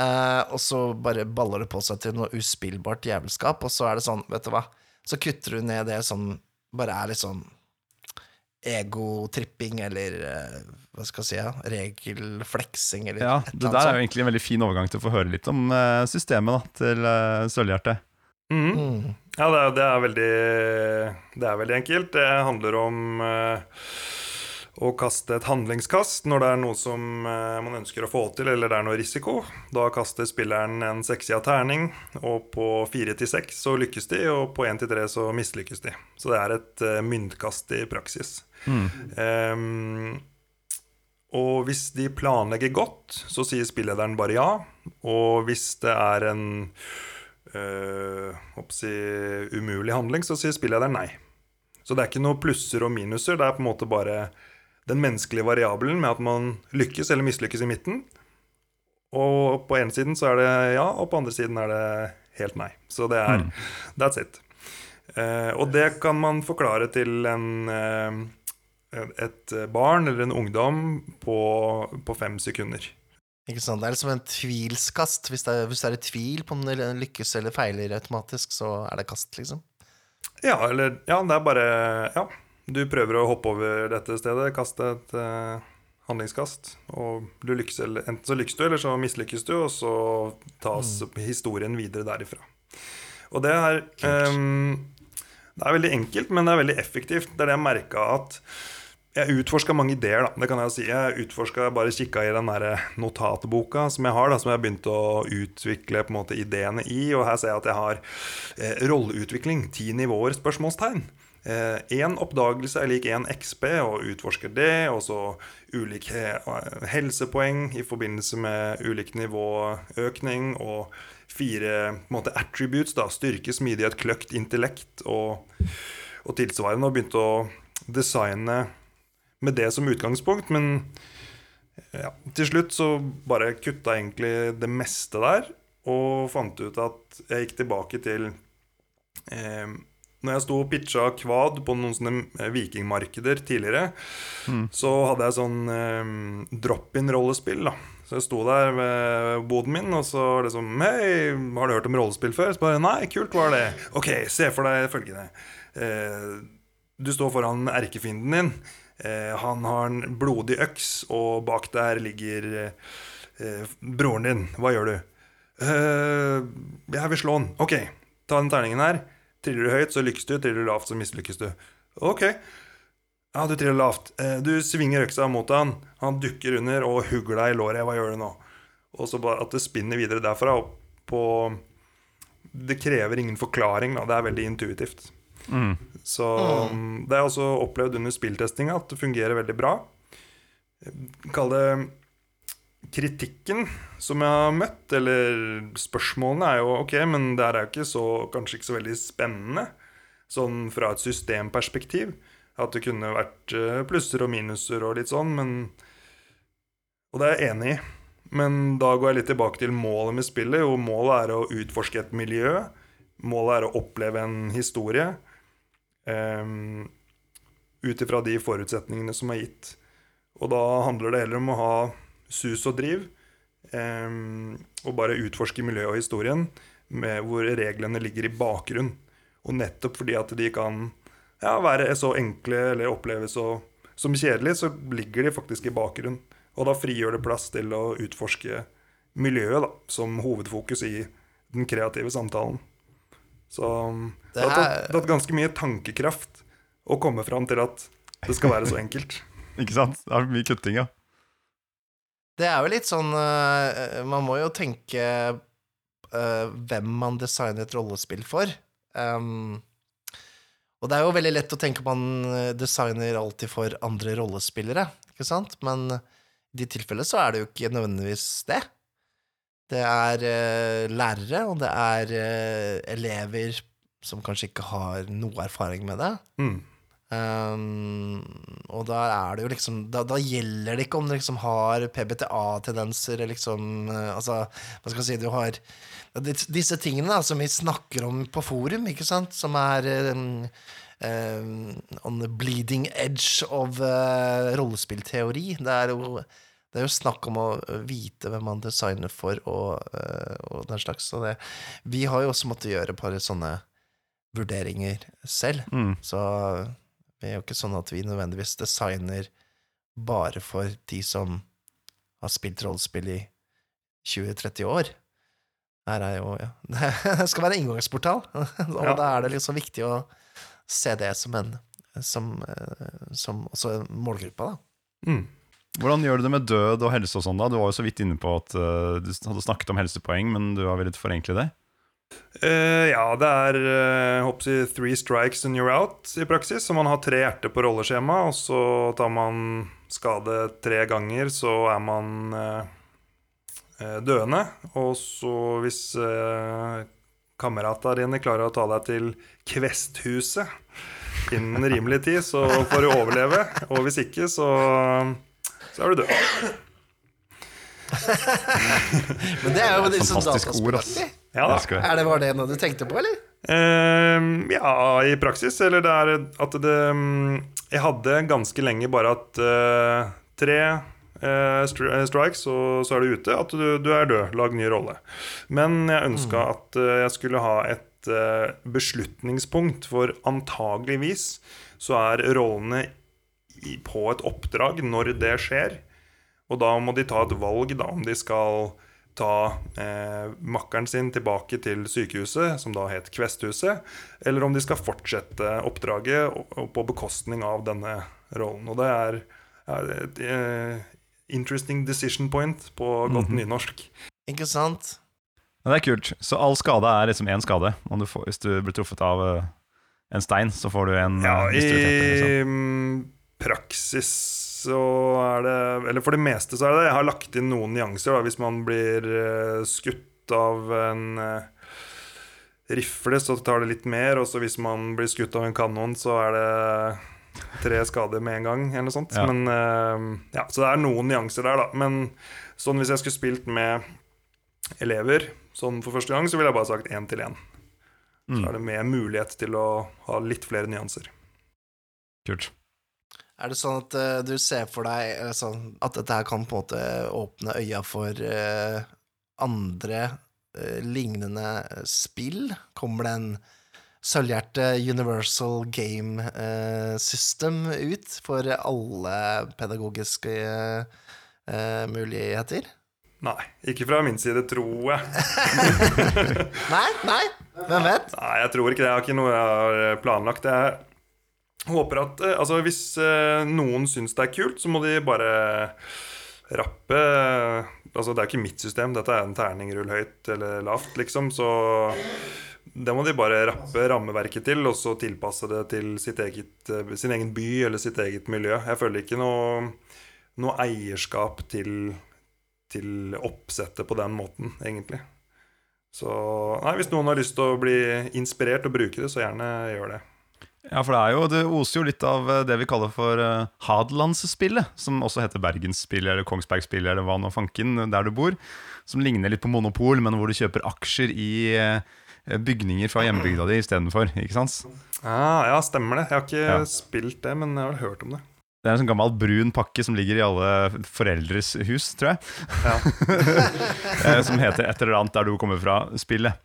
Eh, og så bare baller det på seg til noe uspillbart jævelskap, og så er det sånn, vet du hva, så kutter du ned det som bare er litt sånn egotripping eller eh, hva skal jeg si, ja, regelfleksing eller Ja, et Det eller der er jo egentlig en veldig fin overgang til å få høre litt om eh, systemet da, til uh, Sølvhjerte. Mhm. Mm. Ja, det er, det er veldig Det er veldig enkelt. Det handler om eh, å kaste et handlingskast når det er noe som eh, man ønsker å få til, eller det er noe risiko. Da kaster spilleren en sekssida terning, og på fire til seks så lykkes de, og på én til tre så mislykkes de. Så det er et uh, myntkast i praksis. Ehm, og hvis de planlegger godt, så sier spillederen bare ja. Og hvis det er en øh, si, umulig handling, så sier spillederen nei. Så det er ikke noe plusser og minuser. Det er på en måte bare den menneskelige variabelen med at man lykkes eller mislykkes i midten. Og på ene siden så er det ja, og på andre siden er det helt nei. Så det er That's it. Eh, og det kan man forklare til en, eh, et barn eller en ungdom på, på fem sekunder. Ikke sant? Det er liksom en tvilskast. Hvis det er, hvis det er i tvil på om det lykkes eller feiler automatisk, så er det kast, liksom. Ja, eller Ja, det er bare Ja, du prøver å hoppe over dette stedet, kaste et uh, handlingskast, og du lykkes eller Enten så lykkes du, eller så mislykkes du, og så tas historien videre derifra. Og det er um, Det er veldig enkelt, men det er veldig effektivt. Det er det jeg merka at jeg utforska mange ideer, da. Det kan jeg jo si. Jeg utforska bare kikka i den der notatboka som jeg har, da, som jeg har begynt å utvikle på en måte ideene i. Og her ser jeg at jeg har eh, rolleutvikling, ti nivåer, spørsmålstegn. Én oppdagelse er lik én XP, og utforsker det. Og så ulike eh, helsepoeng i forbindelse med ulik nivåøkning. Og fire måte, attributes, da, styrke, smidighet, kløkt, intellekt og, og tilsvarende. Og begynte å designe med det som utgangspunkt, men ja, til slutt så bare kutta jeg egentlig det meste der, og fant ut at jeg gikk tilbake til eh, Når jeg sto og pitcha kvad på noen sånne eh, vikingmarkeder tidligere, så hadde jeg sånn eh, drop-in-rollespill. da Så jeg sto der ved boden min, og så var det sånn Hei, har du hørt om rollespill før? Så bare Nei, kult, hva er det? Ok, se for deg følgende. Eh, du står foran erkefienden din. Eh, han har en blodig øks, og bak der ligger eh, broren din. Hva gjør du? Eh, jeg vil slå han. Ok, ta den terningen her. Triller du høyt, så lykkes du. Triller du lavt, så mislykkes du. Ok. Ja, du triller lavt. Eh, du svinger øksa mot han. Han dukker under og hugger deg i låret. Hva gjør du nå? Og så bare at det spinner videre derfra. Og på Det krever ingen forklaring. Da. Det er veldig intuitivt. Så mm, det er også opplevd under spilltestinga at det fungerer veldig bra. Kall det kritikken som jeg har møtt, eller spørsmålene, er jo ok, men det er jo ikke så, kanskje ikke så veldig spennende. Sånn fra et systemperspektiv. At det kunne vært eh, plusser og minuser og litt sånn, men Og det er jeg enig i. Men da går jeg litt tilbake til målet med spillet. Jo, målet er å utforske et miljø. Målet er å oppleve en historie. Um, Ut ifra de forutsetningene som er gitt. Og da handler det heller om å ha sus og driv. Um, og bare utforske miljøet og historien med hvor reglene ligger i bakgrunn. Og nettopp fordi at de kan ja, være så enkle eller oppleves så, som kjedelige, så ligger de faktisk i bakgrunn. Og da frigjør det plass til å utforske miljøet da, som hovedfokus i den kreative samtalen. Så det, Det har tatt, tatt ganske mye tankekraft å komme fram til at det skal være så enkelt. Ikke sant? Det er mye kutting, ja. Det er jo litt sånn uh, Man må jo tenke uh, hvem man designer et rollespill for. Um, og det er jo veldig lett å tenke man eh, designer alltid for andre rollespillere, ikke sant? Men i de tilfellene så er det jo ikke nødvendigvis det. Det er uh, lærere, og det er elever som kanskje ikke har noe erfaring med det. Mm. Um, og da er det jo liksom Da, da gjelder det ikke om du liksom har PBTA-tendenser eller liksom uh, Altså, hva skal jeg si Du har disse tingene da, som vi snakker om på forum, ikke sant, som er um, um, on the bleeding edge of uh, rollespillteori. Det er jo det er jo snakk om å vite hvem man designer for, og, uh, og den slags. Og det, vi har jo også måttet gjøre et par sånne vurderinger selv. Mm. Så det er jo ikke sånn at vi nødvendigvis designer bare for de som har spilt rollespill i 20-30 år. Her er jo, ja. Det skal være inngangsportal, og Ja. da er det liksom viktig å se det som en som, eh, som også en målgruppa, da. Mm. Hvordan gjør du det med død og helse og sånn, da? Du var jo så vidt inne på at uh, du hadde snakket om helsepoeng, men du har villet forenkle det? Eh, ja, det er uh, hoppsi, three strikes and you're out i praksis. Så man har tre hjerter på rolleskjema, og så tar man skade tre ganger, så er man eh, eh, døende. Og så hvis uh, kameratene dine klarer å ta deg til Kvesthuset, innen rimelig tid, så får du overleve. Og hvis ikke, så, så er du død. Men det er jo litt sånn Fantastisk ord, dataspillaktig. Ja da. Det. Er det Var det noe du tenkte på, eller? Uh, ja, i praksis. Eller det er at det mm, Jeg hadde ganske lenge bare at uh, tre uh, eh, strikes, og så er du ute. At du, du er død. Lag ny rolle. Men jeg ønska at eh, jeg skulle ha et eh, beslutningspunkt, for antageligvis så er rollene i, på et oppdrag når det skjer. Og da må de ta et valg da, om de skal ta eh, makkeren sin tilbake til sykehuset, som da het Kvesthuset, eller om de skal fortsette oppdraget og, og på bekostning av denne rollen. Og det er, er et eh, interesting decision point på godt nynorsk. Ikke sant? Men det er kult. Så all skade er liksom én skade. Om du får, hvis du blir truffet av eh, en stein, så får du en Ja, liksom. i mm, praksis så er det Eller for det meste så er det det. Jeg har lagt inn noen nyanser. Da, hvis man blir eh, skutt av en eh, rifle, så tar det litt mer. Og så hvis man blir skutt av en kanon, så er det tre skader med en gang. Eller noe sånt. Ja. Men eh, ja, Så det er noen nyanser der, da. Men sånn hvis jeg skulle spilt med elever sånn for første gang, så ville jeg bare sagt én til én. Så Mm. er det mer mulighet til å ha litt flere nyanser. Kult. Er det sånn at uh, du ser for deg eh, sånn, at dette her kan på en måte åpne øya for uh, andre uh, lignende spill? Kommer det en sølvhjerte Universal Game System ut for alle pedagogiske muligheter? Nei, ikke fra min side, tror jeg. Nei, nei, hvem vet? Nei, jeg tror ikke det. Jeg har ikke noe jeg har planlagt. Jeg håper at eh, Altså, hvis eh, noen syns det er kult, så må de bare rappe Altså, det er ikke mitt system. Dette er en terning, rull høyt eller lavt, liksom. Så det må de bare rappe rammeverket til, og så tilpasse det til eget, eh, sin egen by eller sitt eget miljø. Jeg føler ikke noe, noe eierskap til, til oppsettet på den måten, egentlig. Så nei, hvis noen har lyst til å bli inspirert og bruke det, så gjerne gjør det. Ja, for det er jo, det oser jo litt av eh, det vi kaller for uh, Hadelandsspillet, som også heter Bergensspillet eller Kongsbergspillet eller hva nå fanken, der du bor. Som ligner litt på Monopol, men hvor du kjøper aksjer i uh, bygninger fra hjembygda di istedenfor. Ah, ja, stemmer det. Jeg har ikke Ja. spilt det, men jeg har hørt om det. Det er en sånn gammel brun pakke som ligger i alle foreldres hus, tror jeg. Ja. Eh, som heter et eller annet der du kommer fra-spillet.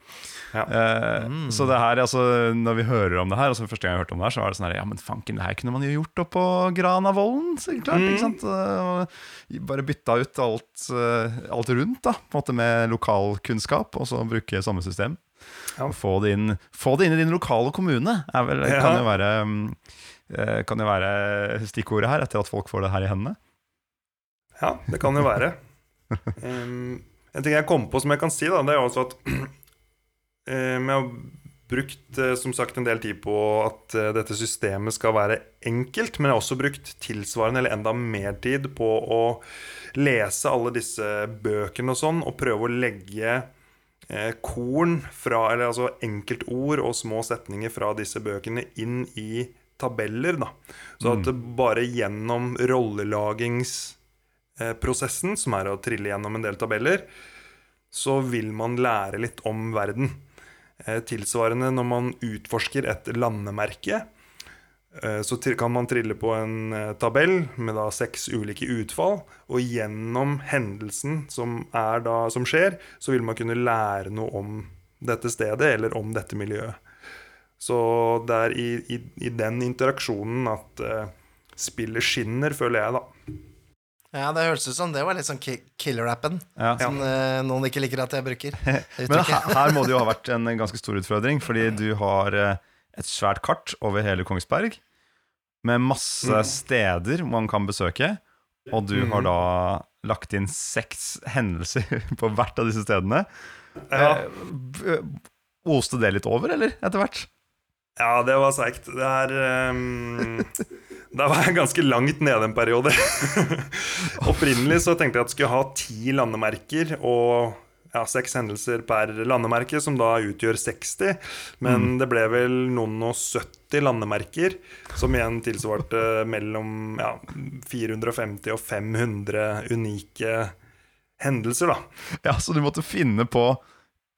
Ja. Eh, Så det her, altså, når vi hører om det her, altså første gang jeg hørte om det her, så var det sånn her Ja, men fanken, det her kunne man jo gjort oppå Granavolden, så klart. Mm. ikke sant? Eh, Bare bytta ut alt, eh, alt rundt, da, på en måte med lokalkunnskap, og så bruke samme system. Ja. Få, det inn, få det inn i din lokale kommune, er vel, Ja. kan jo være kan jo være stikkordet her, etter at folk får det her i hendene. Ja, det kan jo være. Um, en ting jeg kom på som jeg kan si, da, det er jo også at um, jeg har brukt eh, som sagt en del tid på at eh, dette systemet skal være enkelt, men jeg har også brukt tilsvarende eller enda mer tid på å lese alle disse bøkene og sånn, og prøve å legge eh, korn fra, eller altså enkeltord og små setninger fra disse bøkene inn i tabeller. da. Så at det bare gjennom rollelagingsprosessen, som er å trille gjennom en del tabeller, så vil man lære litt om verden. Eh, tilsvarende når man utforsker et landemerke, eh, så kan man trille på en eh, tabell med da seks ulike utfall, og gjennom hendelsen som, da, som skjer, så vil man kunne lære noe om dette stedet eller om dette miljøet. Så det er i, i, i den interaksjonen at uh, spillet skinner, føler jeg, da. Ja, det hørtes ut som det var litt sånn ki- killer-appen, Ja. som eh, noen ikke liker at jeg bruker. Men her, her må det jo ha vært en ganske stor utfordring, fordi du har eh, et svært kart over hele Kongsberg med masse Mm. steder man kan besøke, og du har Mhm. da lagt inn seks hendelser på hvert av disse stedene. Ja. Eh, Oste det litt over, eller, etter hvert? Ja, det var seigt. Det er ehm, Da var jeg ganske langt nede en periode. Opprinnelig så tenkte jeg at jeg skulle ha ti landemerker og ja, seks hendelser per landemerke, som da utgjør 60. Men det ble vel noen og 70 landemerker, som igjen tilsvarte mellom ja, 450 og 500 unike hendelser, da. Ja, Så du måtte finne på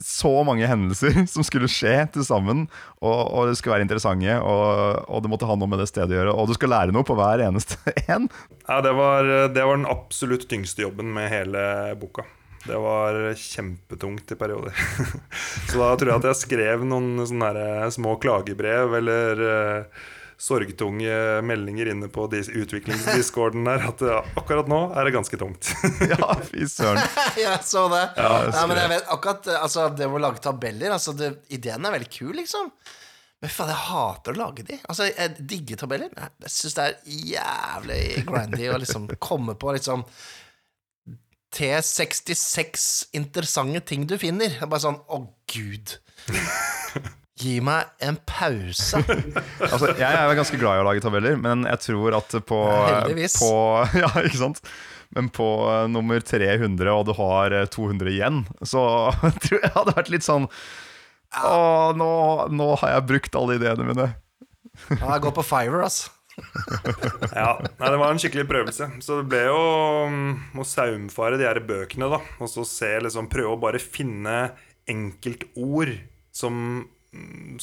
så mange hendelser som skulle skje til sammen, og, og det skulle være interessante, og, og det måtte ha noe med det stedet å gjøre, og du skal lære noe på hver eneste en. Ja, det var, det var den absolutt tyngste jobben med hele boka. Det var kjempetungt i perioder. Så da tror jeg at jeg skrev noen sånne små klagebrev eller eh, sorgtunge meldinger inne på dis- utviklingsdiscorden her At akkurat nå er det ganske tungt. Ja, fy søren. jeg så det. Ja, jeg Nei, men jeg vet akkurat altså, Det med å lage tabeller altså, det, Ideen er veldig kul, liksom. Men faen, jeg hater å lage de. Altså, Jeg digger tabeller. men Jeg syns det er jævlig grindy å liksom komme på liksom T66 interessante ting du finner. Det er bare sånn Å, gud. Gi meg en pause. Altså, jeg er ganske glad i å lage tabeller, men jeg tror at på, på Ja, ikke sant? Men på uh, nummer 300, og du har uh, 200 igjen, så tror jeg det hadde vært litt sånn Å, nå, nå har jeg brukt alle ideene mine. Ja, jeg går på Fiver, altså. Ja, nei, Det var en skikkelig prøvelse. Så det ble jo mm, å saumfare de her bøkene, da. Og så se, liksom, prøve å bare finne enkeltord som,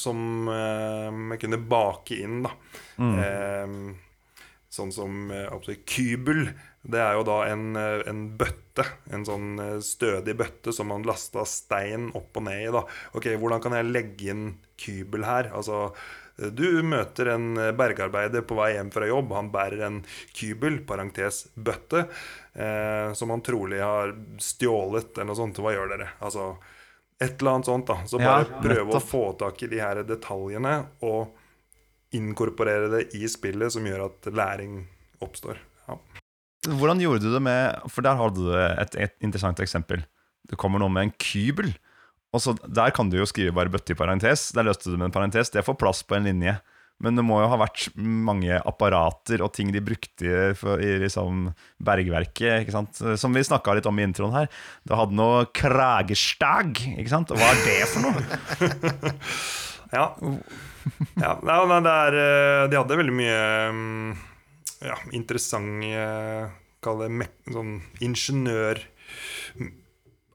som eh, jeg kunne bake inn, da. Eh, sånn som eh, absolutt kybel. Det er jo da en, eh, en bøtte. En sånn eh, stødig bøtte som man lasta stein opp og ned i. da Ok, hvordan kan jeg legge inn kybel her? Altså du møter en bergarbeider på vei hjem fra jobb. Han bærer en kybel, parentes bøtte, eh, som han trolig har stjålet eller noe sånt. Hva gjør dere? Altså et eller annet sånt, da. Så Ja, bare prøve å få tak i de her detaljene og inkorporere det i spillet, som gjør at læring oppstår. Ja. Hvordan gjorde du det med For der hadde du et, et interessant eksempel. Det kommer noe med en kybel. Og så Der kan du jo skrive bare bøtte i parentes. Der løste du med en parentes. Det får plass på en linje. Men det må jo ha vært mange apparater og ting de brukte for, i liksom bergverket. Som vi snakka litt om i introen her. Du hadde noe kragestag. ikke sant? Og Hva er det for noe? Ja. ja nei, det er, eh, de hadde veldig mye mm, ja, interessante Kall det sånn sånn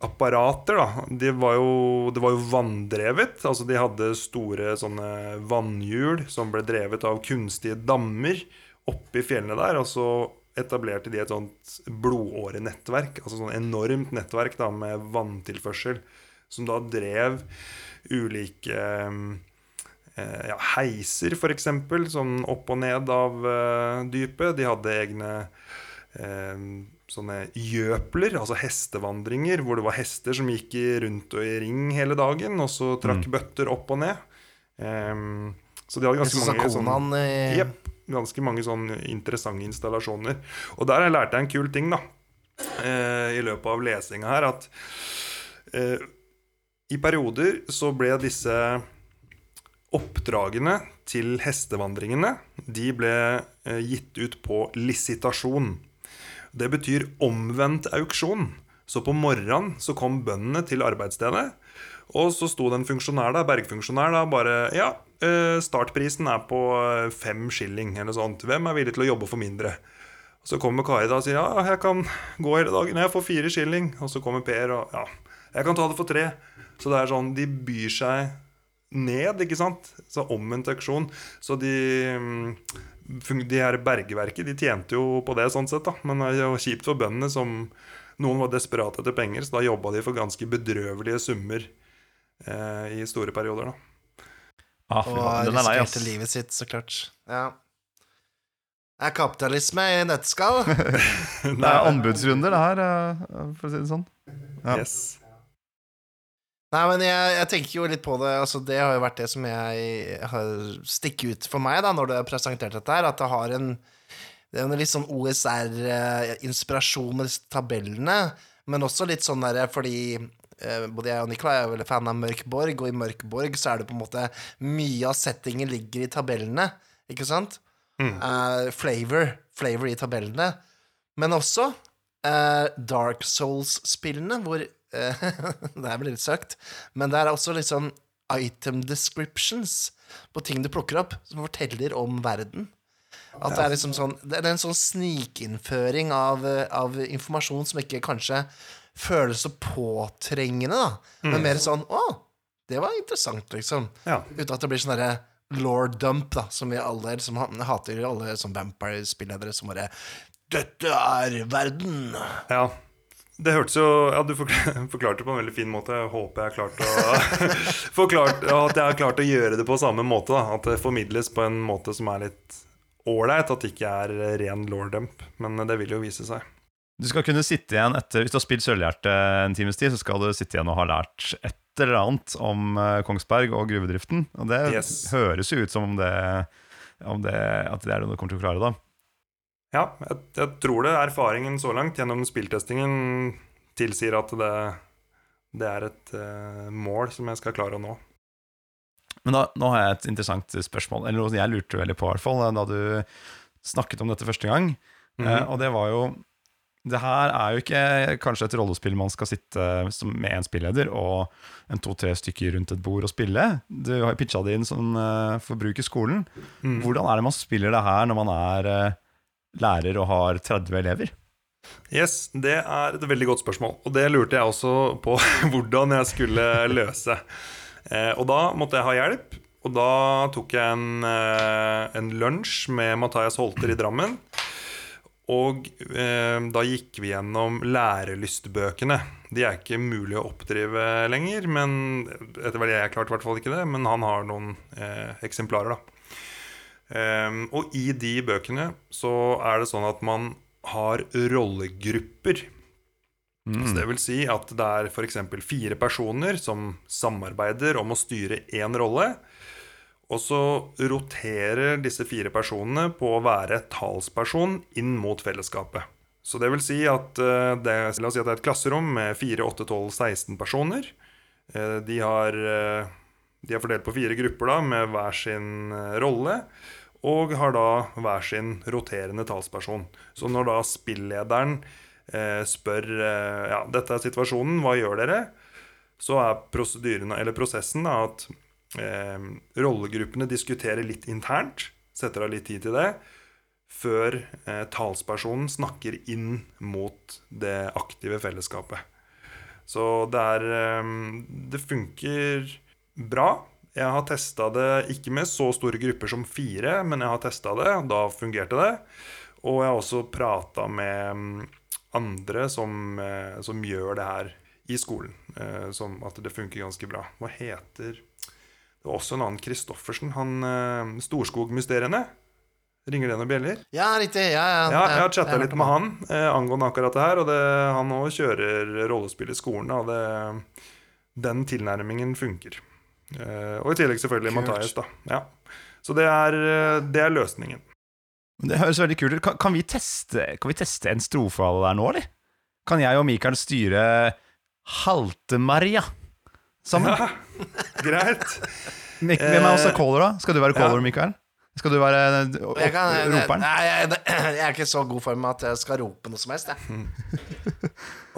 ingeniørapparater. da de var jo, Det var jo vanndrevet. altså De hadde store sånne vannhjul som ble drevet av kunstige dammer oppi fjellene der. Og så etablerte de et sånt blodårenettverk, altså sånn enormt nettverk da med vanntilførsel, som da drev ulike eh, ja, heiser, f.eks., sånn opp og ned av eh, dypet. De hadde egne eh, sånne gjøpler, altså hestevandringer, hvor det var hester som gikk rundt og i ring hele dagen, og så trakk bøtter opp og ned. Um, så de hadde ganske mange sånn, i Jepp. Ganske mange sånne interessante installasjoner. Og der lærte jeg en kul ting, da. uh, I løpet av lesinga her, at uh, i perioder så ble disse oppdragene til hestevandringene De ble eh, gitt ut på lisitasjon. Det betyr omvendt auksjon. Så på morgenen så kom bøndene til arbeidsstedet, og så sto det en funksjonær der, bergfunksjonær da, bare Ja, eh, startprisen er på eh, fem skilling, eller sånt. Hvem er villig til å jobbe for mindre? Så kommer Kari da og sier ja, jeg kan gå hele dagen, jeg får fire skilling. Og så kommer Per og ja, jeg kan ta det for tre. Så det er sånn, de byr seg ned, ikke sant? Så omvendt auksjon. Så de mm, de her bergverket de tjente jo på det, sånn sett da men det er jo kjipt for bøndene som noen var desperate etter penger, så da jobba de for ganske bedrøvelige summer eh, i store perioder. da Ah, Og er risikerte livet sitt, så klart. Ja. Det er kapitalisme i nøtteskall. Det er anbudsrunder, det her, eh, for å si det sånn. Ja. Yes. Nei, men jeg, jeg tenker jo litt på det. Altså, det har jo vært det som jeg har stikket ut for meg da når du har presentert dette her, at det har en det er en litt sånn OSR-inspirasjon med disse tabellene, men også litt sånn derre fordi eh, både jeg og Nicolai er veldig fan av Mørk Borg, og i Mørk Borg så er det på en måte Mye av settingen ligger i tabellene, ikke sant? Eh, flavor. Flavor i tabellene. Men også eh, Dark Souls-spillene, hvor eh, Det er blir litt søkt, men det er også litt sånn item descriptions på ting du plukker opp, som forteller om verden. At det er liksom sånn Det er en sånn snikinnføring av, eh, av informasjon som ikke kanskje føles så påtrengende, da. Men mer sånn Å, det var interessant, liksom. Ja. Uten at det blir sånn derre law dump, da, som vi alle som hater alle sånn vampire-spilledere som bare Dette er verden! Ja. Det hørtes jo Ja, du forklarte det på en veldig fin måte. Jeg håper jeg har klart å At jeg har klart å gjøre det på samme måte. Da. At det formidles på en måte som er litt ålreit. At det ikke er ren lore-dump. Men det vil jo vise seg. Du skal kunne sitte igjen etter Hvis du har spilt Sølvhjerte en times tid, så skal du sitte igjen og ha lært et eller annet om eh, Kongsberg og gruvedriften. Og det Yes. høres jo ut som om det, om det At det er noe du kommer til å klare, da. Ja, jeg, jeg tror det erfaringen så langt gjennom spilltestingen tilsier at det, det er et uh, mål som jeg skal klare å nå. Men da, nå har jeg et interessant spørsmål, eller noe jeg lurte veldig på, i hvert fall, da du snakket om dette første gang. Mm -hmm. uh, og det var jo Det her er jo ikke kanskje et rollespill man skal sitte som, med én spilleder og en to-tre stykker rundt et bord og spille. Du har pitcha det inn som uh, for bruk i skolen. Mm. Hvordan er det man spiller det her når man er lærer og har 30 elever? Yes, det er et veldig godt spørsmål. Og det lurte jeg også på hvordan jeg skulle løse. Eh, og da måtte jeg ha hjelp. Og da tok jeg en, eh, en lunsj med Mathias Holter i Drammen. Og eh, da gikk vi gjennom lærelystbøkene. De er ikke mulig å oppdrive lenger, men etter hva jeg klarte i hvert fall ikke det. Men han har noen eh, eksemplarer, da. Ehm, og i de bøkene så er det sånn at man har rollegrupper. Så det vil si at det er f.eks. fire personer som samarbeider om å styre én rolle. Og så roterer disse fire personene på å være talsperson inn mot fellesskapet. Så det vil si at eh, det, La oss si at det er et klasserom med 4, 8, 12, 16 personer. Eh, De har, eh, de er fordelt på fire grupper da, med hver sin rolle. Og har da hver sin roterende talsperson. Så når da spillederen eh, spør eh, Ja, dette er situasjonen, hva gjør dere? Så er prosedyren, eller prosessen da, at eh, rollegruppene diskuterer litt internt, setter av litt tid til det, før eh, talspersonen snakker inn mot det aktive fellesskapet. Så det er eh, Det funker bra. Jeg har testa det ikke med så store grupper som fire, men jeg har testa det, og da fungerte det. Og jeg har også prata med andre som, eh, som gjør det her i skolen. eh, Som at det funker ganske bra. Hva heter Det var også en annen Christoffersen. Han eh, Storskogmysteriene. Ringer det noen bjeller? Ja, riktig. Ja, ja, Ja, jeg har chatta litt med han eh, angående akkurat det her. Og det, han òg kjører rollespill i skolen, og det, den tilnærmingen funker. Eh, og i tillegg selvfølgelig. Matthias, da. Ja. Så det er, eh, det er løsningen. Det høres veldig kult ut. Kan, kan, vi teste, kan vi teste en strofe av det der nå, eller? Kan jeg og Mikael styre Halte-Maria sammen? Ja, greit. Hvem er også caller, da? Skal du være Ja. caller, Mikael? Skal du være eh, Jeg, kan, roperen? nei, jeg, jeg er ikke så god form at jeg skal rope noe som helst. Jeg.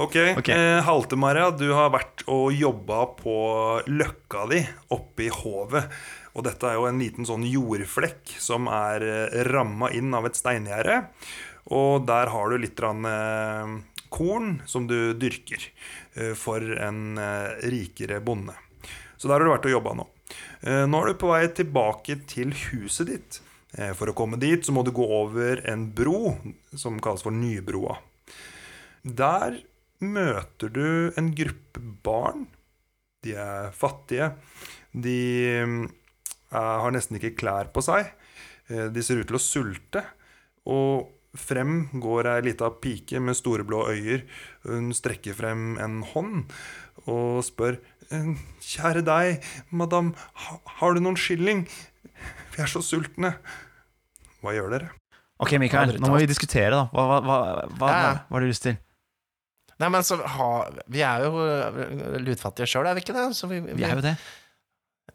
Ok, okay. Eh, Halte-Maria, du har vært og jobba på løkka di oppe i hovet. Og dette er jo en liten sånn jordflekk som er eh, ramma inn av et steingjerde. Og der har du litt rann, eh, korn som du dyrker eh, for en eh, rikere bonde. Så der har du vært og jobba nå. Eh, nå er du på vei tilbake til huset ditt. Eh, for å komme dit så må du gå over en bro som kalles for Nybroa. Der møter du en gruppe barn. De er fattige. De er, har nesten ikke klær på seg. Eh, De ser ut til å sulte. Og frem går ei lita pike med store blå øyer. Hun strekker frem en hånd og spør «Eh, Kjære deg, madam, har du noen skilling? Vi er så sultne. Hva gjør dere? Ok, Mikael, nå må vi diskutere, da. Hva, hva, hva, hva, Ja, ja. hva har du lyst til? Nei, men så ha, Vi er jo øh, lutfattige sjøl, er vi ikke det? Så vi, Vi er jo det.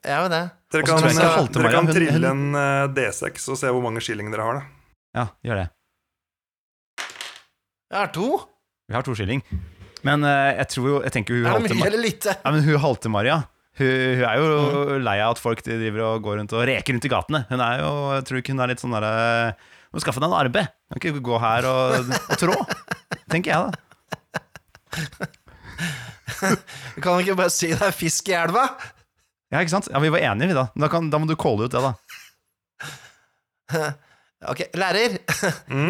er jo det. Dere kan, eh, Halte dere Maria, kan trille hun- en uh, D6 og se hvor mange skilling dere har. da Ja, gjør det. Jeg har to. Vi har to skilling. Men eh, jeg tror jo Jeg tenker hun halte ja, men hun Halte-Maria hun, hun er jo lei av at folk driver og går rundt og reker rundt i gatene. Hun er jo, Jeg tror ikke hun er litt sånn derre Må skaffe deg en arbeid. Kan ikke gå her og, og trå. Tenker jeg, da. Du kan ikke bare si det er fisk i elva? Ja, ikke sant? Ja, Vi var enige, vi, da. Da, kan, da må du calle ut det, da. Ok, lærer.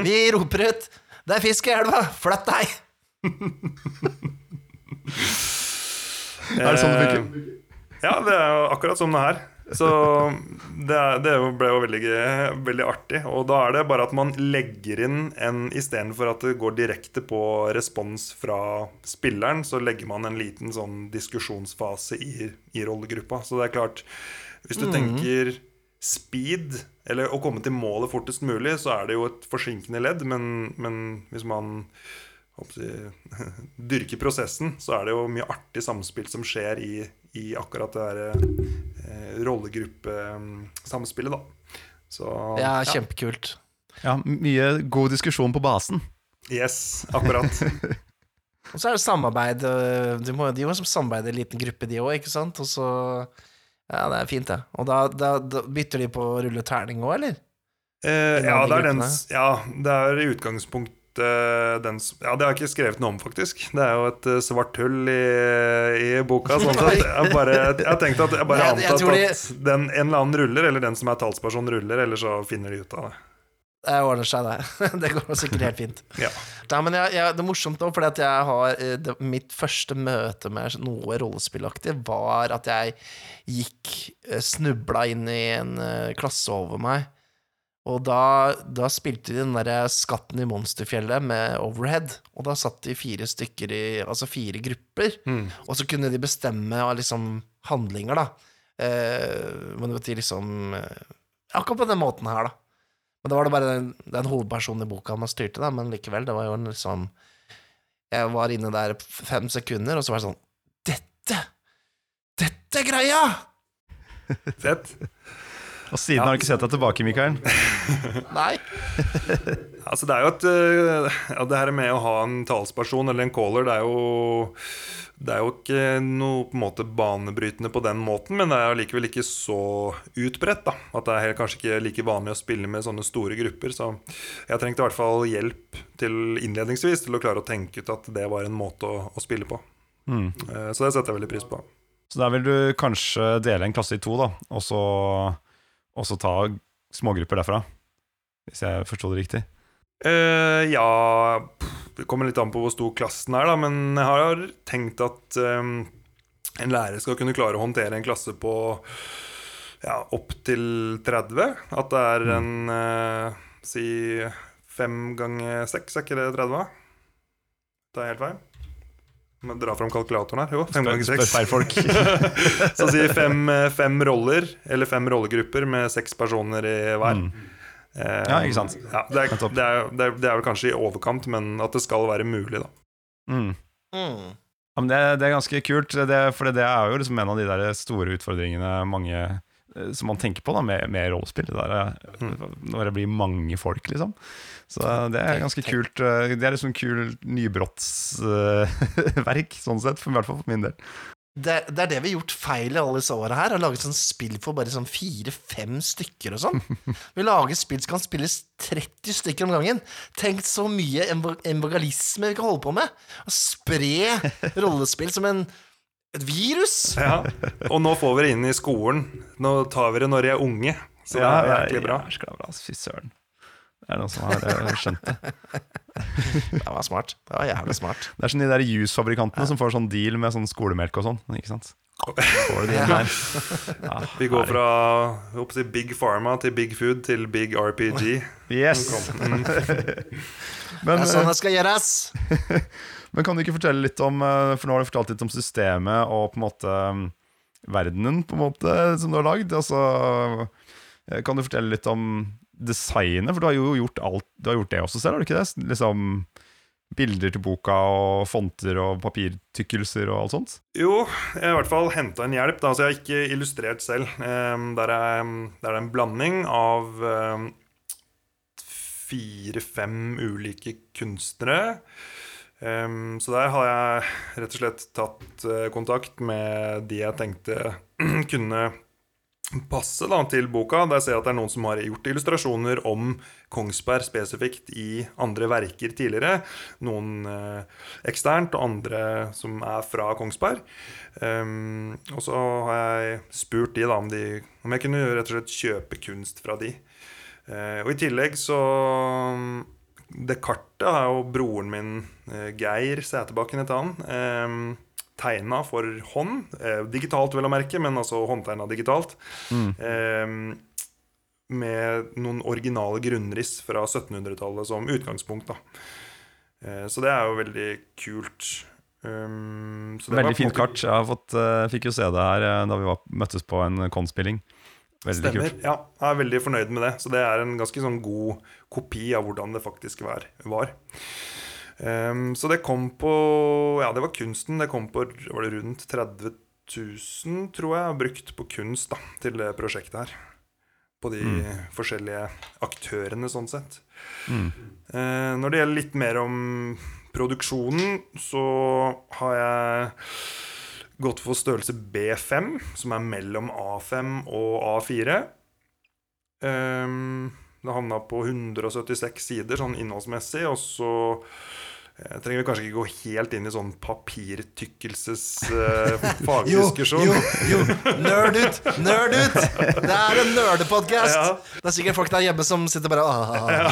Vi roper ut 'Det er fisk i elva! Flytt deg!' Er det sånn det funker? Eh, Ja, det er jo akkurat som det her. Så det, det ble jo veldig, veldig artig. Og da er det bare at man legger inn en Istedenfor at det går direkte på respons fra spilleren, så legger man en liten sånn diskusjonsfase i, i rollegruppa. Så det er klart Hvis du tenker speed, eller å komme til målet fortest mulig, så er det jo et forsinkende ledd, men, men hvis man dyrker prosessen, så er det jo mye artig samspill som skjer i, i akkurat det der eh, rollegruppesamspillet, da. Så Ja, kjempekult. Ja, Mye god diskusjon på basen. Yes, akkurat. Og så er det samarbeid. øh, De må, de må som samarbeide i en liten gruppe, de òg, ikke sant? Og så Ja, det er fint, det. Og da, da, da bytter de på å rulle terning òg, eller? Eh, ja, det er den, ja, det er i utgangspunktet den som Ja, det har jeg ikke skrevet noe om, faktisk. Det er jo et eh, svart hull i, i boka. Sånn sett. Jeg, bare, jeg tenkte at jeg bare Jeg- antatt jeg de- at den, en eller annen ruller, eller den som er talsperson, ruller, eller så finner de ut av det. Det ordner seg, det. Det går sikkert helt fint. Ja. Nei, men jeg, jeg, det er morsomt nå, fordi at jeg har eh, det, Mitt første møte med noe rollespillaktig var at jeg gikk eh, Snubla inn i en eh, klasse over meg. Og da, da spilte de den derre Skatten i monsterfjellet med Overhead. Og da satt de fire stykker i Altså fire grupper. Og så kunne de bestemme liksom handlinger, da. Eh, men det betyr liksom eh, Akkurat på den måten her, da. Men da var det bare den, den hovedpersonen i boka man styrte, da, men likevel, det var jo en liksom Jeg var inne der fem sekunder, og så var det sånn Dette! Dette er greia! Fett. Og siden har du ikke sett deg tilbake, Mikael. Nei. Altså, det er jo et øh, ja, Det her med å ha en talsperson eller en caller, det er jo Det er jo ikke noe på en måte banebrytende på den måten, men det er allikevel likevel ikke så utbredt. da At det er helt, kanskje ikke like vanlig å spille med sånne store grupper. Så jeg trengte i hvert fall hjelp til innledningsvis til å klare å tenke ut at det var en måte å, å spille på. Mm. Eh, Så det setter jeg veldig pris på. Så der vil du kanskje dele en klasse i to, da, og så, og så ta smågrupper derfra. Hvis jeg forsto det riktig. Uh, ja Det kommer litt an på hvor stor klassen er, da, men jeg har tenkt at um, en lærer skal kunne klare å håndtere en klasse på ja, opp til 30. At det er en uh, si fem ganger seks, er ikke det 30? Det er helt feil. Må dra fram kalkulatoren her. Jo, fem Spør, ganger seks. Så si fem, eh, fem roller, eller fem rollegrupper med seks personer i hver. Mm. Eh, Ja, ikke sant. Ja, det, er, det, er, det, er, det er vel kanskje i overkant, men at det skal være mulig, da. Mm. Mm. Ja, men det, det er ganske kult, det, for det er jo liksom en av de der store utfordringene mange som man tenker på da med, med rollespill. Eh, Når det blir mange folk, liksom. Så det er ganske kult. eh, Det er liksom kul nybrottsverk, sånn sett. For, I hvert fall for min del. Det, det er det vi har gjort feil i alle disse åra her. Har laget sånn spill for bare sånn fire-fem stykker og sånn. Vi lager spill som kan spilles 30 stykker om gangen. Tenk så mye embogalisme vi kan holde på med. Å spre rollespill som en, et virus. Ja. Og nå får vi det inn i skolen. Nå tar vi det når de er unge. Så det er egentlig bra. Ja, bra. Fy søren. Det er noen som har eh, skjønt det. Det var smart. Det var jævlig smart. Det er sånn de der ja. som får sånn deal med sånn skolemelk og sånn. Ikke sant? Får de inn der? Ja, Vi går fra si, Big Pharma til Big Food til Big RPG. Yes! Mm. Men, Det er sånn det skal gjøres. men kan du ikke fortelle litt om eh, For nå har du fortalt litt om systemet og på en måte mm, verdenen på en måte som du har lagd. Altså, eh, kan du fortelle litt om designet? For du har jo gjort alt Du har gjort det også selv, har du ikke det? Liksom Bilder til boka og fonter og papirtykkelser og alt sånt? Jo, jeg har i hvert fall henta en hjelp. Da. Altså, jeg har ikke illustrert selv. Der, er, der er en blanding av um, fire-fem ulike kunstnere. Ehm, så der har jeg rett og slett tatt uh, kontakt med de jeg tenkte kunne passe da, til boka. Der ser jeg at det er noen som har gjort illustrasjoner om Kongsberg spesifikt i andre verker tidligere. Noen uh, eksternt, og andre som er fra Kongsberg. Um, og så har jeg spurt de da om, de om jeg kunne rett og slett kjøpe kunst fra de. Uh, og i tillegg så Det kartet har jo broren min, eh, Geir Sæterbakken het han. Eh, tegna for hånd. Eh, digitalt, vel å merke, men altså håndtegna digitalt. Eh, med noen originale grunnriss fra 1700-tallet som utgangspunkt. da eh, Så det er jo veldig kult. Um, så det Veldig fint kart. Jeg har fått, uh, fikk jo se det her da vi var, møttes på en konspilling. Veldig Stemmer. kult. Ja, jeg er veldig fornøyd med det. Så det er en ganske sånn god kopi av hvordan det faktisk var. Ehm, så det kom på Ja, det var kunsten. Det kom på var det rundt 30 000, tror jeg, brukt på kunst da, til det prosjektet her. På de forskjellige aktørene, sånn sett. Eh, når det gjelder litt mer om produksjonen, så har jeg gått for størrelse B5, som er mellom A5 og A4. Um, det havna på 176 sider sånn innholdsmessig, og så eh, trenger vi kanskje ikke gå helt inn i sånn papirtykkelses Jo, fagdiskusjon. jo, jo! Nerd ut! Nerd ut! Det er en nerdepodkast! Ja. Det er sikkert folk der hjemme som sitter bare ah.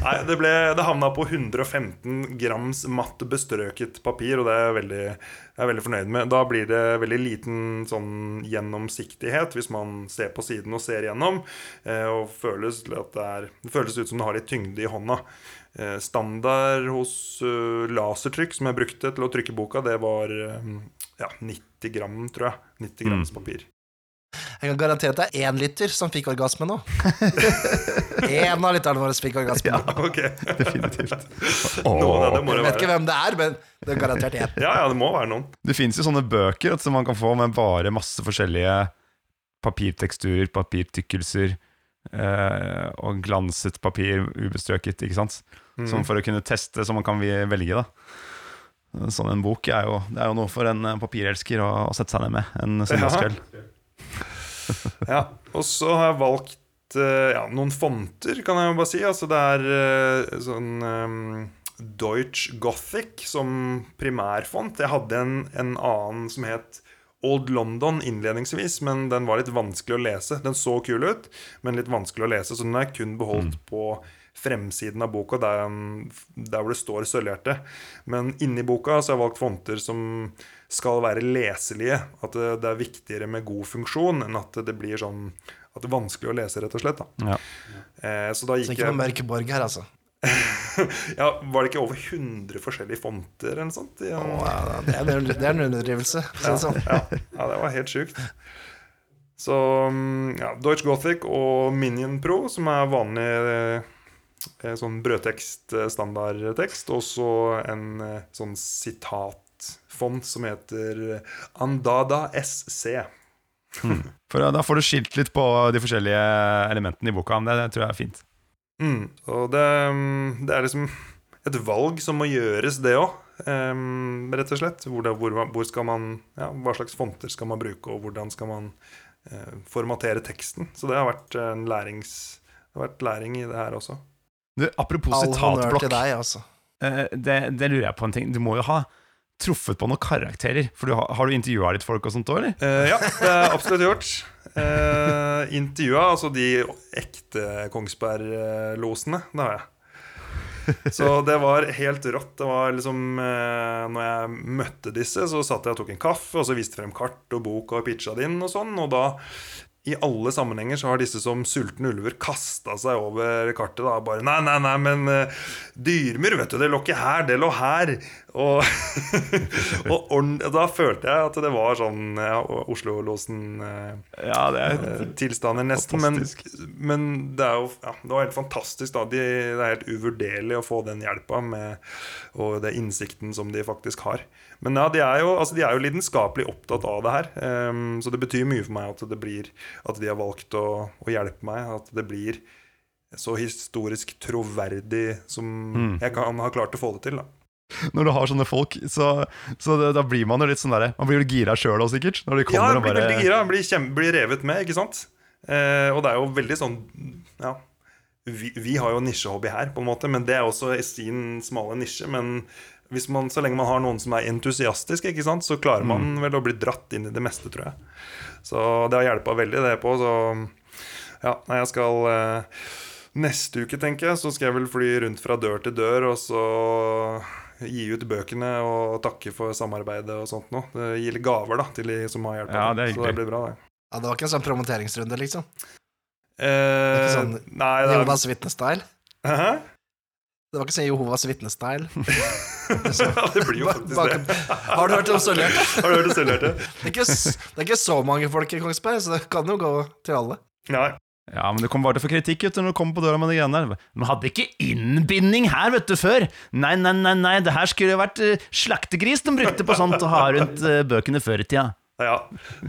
Nei, det, ble, det havna på 115 grams matt bestrøket papir, og det er jeg veldig, jeg er veldig fornøyd med. Da blir det veldig liten sånn gjennomsiktighet hvis man ser på siden og ser gjennom. eh, Og føles det, er, det føles ut som det har litt tyngde i hånda. Eh, Standard hos eh, lasertrykk som jeg brukte til å trykke boka, det var eh, ja, 90 gram, tror jeg. 90 grams papir. Jeg kan garantere at det er én lytter som fikk orgasme nå. Én av lytterne våre fikk orgasme. Ja, Ok, Definitivt. Noen av det være. Jeg vet ikke hvem det er, men det er garantert én. Ja, ja, det må være noen. Det fins jo sånne bøker som man kan få med bare masse forskjellige papirteksturer, papirtykkelser og glanset papir, ubestrøket, ikke sant? Som for å kunne teste, så man kan velge, da. Sånn en bok er jo, det er jo noe for en eh, papirelsker å, å sette seg ned med en søndagskveld. Ja, og så har jeg valgt eh, ja, noen fonter, kan jeg jo bare si. Altså det er eh, sånn um, Deutsch Gothic som primærfont. Jeg hadde en, en annen som het Old London innledningsvis, men den var litt vanskelig å lese. Den så kul ut, men litt vanskelig å lese, så den er kun beholdt på fremsiden av boka, der, der hvor det står sølvhjerte. Men inni boka så har jeg valgt fonter som skal være leselige. At det, det er viktigere med god funksjon enn at det blir sånn at det er vanskelig å lese, rett og slett. Da. Ja. Eh, så da Så ikke noe jeg mørk borg her, altså. ja, Var det ikke over 100 forskjellige fonter eller noe sånt? Ja. Oh, ja, det, er, det er en underdrivelse. for sånn. ja, ja, det var helt sjukt. Så mm, ja, Deutsch Gothic og Minion Pro, som er vanlig eh, sånn brødtekst, eh, standardtekst, og så en eh, sånn sitatfont som heter Andada SC. For eh, Da får du skilt litt på de forskjellige elementene i boka. men Det, det tror jeg er fint. Mm, og det, mm, det er liksom et valg som må gjøres, det òg. rett og slett. Hvor, det, hvor, hvor skal man, ja, hva slags fonter skal man bruke, og hvordan skal man uh, formatere teksten. Så det har vært en lærings, det har vært læring i det her også. Du, apropos All sitatblokk. deg, altså. uh, det, det lurer jeg på en ting. Du må jo ha truffet på noen karakterer. For du har, har du intervjua litt folk og sånt òg, eller? Uh, ja, det er absolutt gjort. Uh, intervjua altså de ekte Kongsberg-losene. Det har jeg. Så det var helt rått. Det var liksom eh, Når jeg møtte disse, så satt jeg og tok en kaffe, og så viste frem kart og bok og pitcha det inn og sånn. Og da, i alle sammenhenger, så har disse som sultne ulver kasta seg over kartet. da Bare Nei, nei, nei, men uh, Dyrmyr, vet du, det lå ikke her, det lå her. Og, og da følte jeg at det var sånn ja, Oslo-losen eh, Ja, det eh, tilstander nesten. Men, men det er jo ja, det var helt fantastisk. da de, Det er helt uvurderlig å få den hjelpa med, og den innsikten som de faktisk har. Men ja, de er jo, altså, de er jo lidenskapelig opptatt av det her. Um, så det betyr mye for meg at, det blir, at de har valgt å, å hjelpe meg. At det blir så historisk troverdig som jeg kan ha klart å få det til. da Når du har sånne folk, så, så det, da blir man jo litt sånn der, Man blir jo gira sjøl òg, sikkert. Når de Ja, man og blir bare veldig gira. Blir, kjem- blir revet med, ikke sant? Eh, og det er jo veldig sånn Ja. Vi, vi har jo nisjehobby her, på en måte, men det er også i sin smale nisje. Men hvis man, så lenge man har noen som er entusiastisk, ikke sant, så klarer man vel å bli dratt inn i det meste, tror jeg. Så det har hjelpa veldig, det på. Så ja, nei, jeg skal eh, Neste uke, tenker jeg, så skal jeg vel fly rundt fra dør til dør, og så gi ut bøkene og takke for samarbeidet og sånt noe. Det Gi litt gaver da til de som har hjulpet. Ja, det er så det blir bra, det. Ja, det var ikke en sånn promoteringsrunde, liksom. Eh, ikke sånn nei, det er Jehovas vitnestyle. Det var ikke sånn Jehovas vitnestyle. ja, det blir jo faktisk det. Har du hørt om Sølvhjerte? Har du hørt om sølvhjerte? Det, er ikke det er ikke så mange folk i Kongsberg, så det kan jo gå til alle. Nei. Ja, men du kommer bare til å få kritikk vet du, når du kommer på døra med de greiene der. Man hadde ikke innbinding her, vet du, før. Nei, nei, nei, nei, det her skulle jo vært eh, slaktegris de brukte på sånt å ha rundt eh, bøkene før i tida. Ja.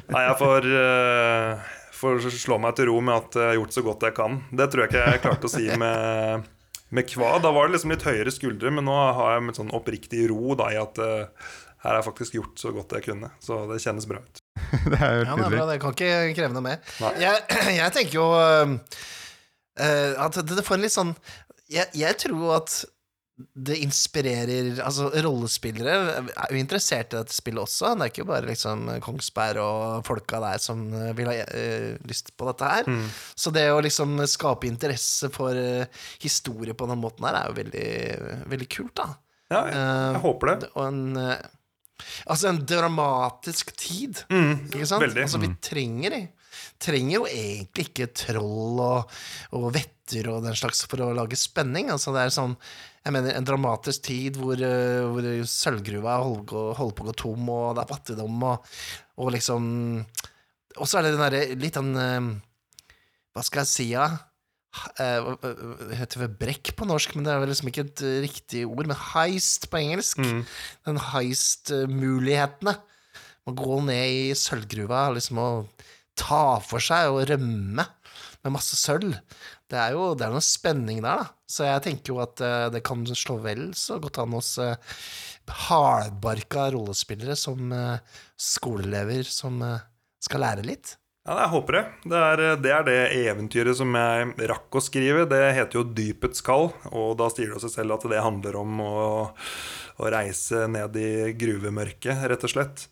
Nei, jeg får, uh, får slå meg til ro med at jeg har gjort så godt jeg kan. Det tror jeg ikke jeg klarte å si med, med Kva. Da var det liksom litt høyere skuldre, men nå har jeg med sånn oppriktig ro da, i at uh, her har jeg faktisk gjort så godt jeg kunne. Så det kjennes bra ut. Det er jo Ja, det er bra, det kan ikke kreve noe mer. Jeg, jeg tenker jo øh, at det, det får en litt sånn jeg, jeg tror at det inspirerer Altså, rollespillere er jo interessert i dette spillet også. Det er ikke bare liksom Kongsberg og folka der som øh, vil ha uh, lyst på dette her. Så det å liksom skape interesse for uh, historie på den måten her, er jo veldig, veldig kult, da. Ja, jeg, jeg Eh, håper det. Og en Altså, en dramatisk tid. Mm, Ikke sant? veldig. Altså, vi trenger det. Trenger jo egentlig ikke troll og, og vetter og den slags for å lage spenning. Altså, det er sånn Jeg mener, en dramatisk tid hvor, eh, hvor sølvgruva holder, holder på å gå tom, og det er fattigdom, og, og liksom Og så er det den derre litt den eh, Hva skal jeg si, ja? Eh, heter vel brekk på norsk, men det er vel liksom ikke et eh, riktig ord. Men heist på engelsk. Mm. Den heist-mulighetene. Man går ned i sølvgruva liksom og ta for seg og rømme med masse sølv. Det er jo det er noe spenning der, da. Så jeg tenker jo at eh, det kan slå vel så godt an hos uh, hardbarka rollespillere som eh, skoleelever som eh, skal lære litt. Ja, jeg håper det. Det er, det er det eventyret som jeg rakk å skrive. Det heter jo Dypets kall, og da sier det seg selv at det handler om å, å reise ned i gruvemørket, rett og slett.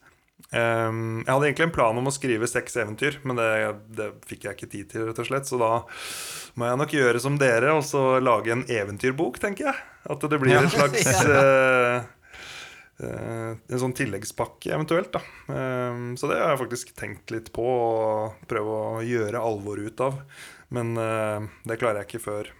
Ehm, jeg hadde egentlig en plan om å skrive seks eventyr, men det, det fikk jeg ikke tid til, rett og slett. Så da må jeg nok gjøre som dere, og så lage en eventyrbok, tenker jeg. At det blir en slags ja. eh, en sånn tilleggspakke eventuelt. da Eh, Så det har jeg faktisk tenkt litt på og prøve å gjøre alvor ut av. Men eh, det klarer jeg ikke før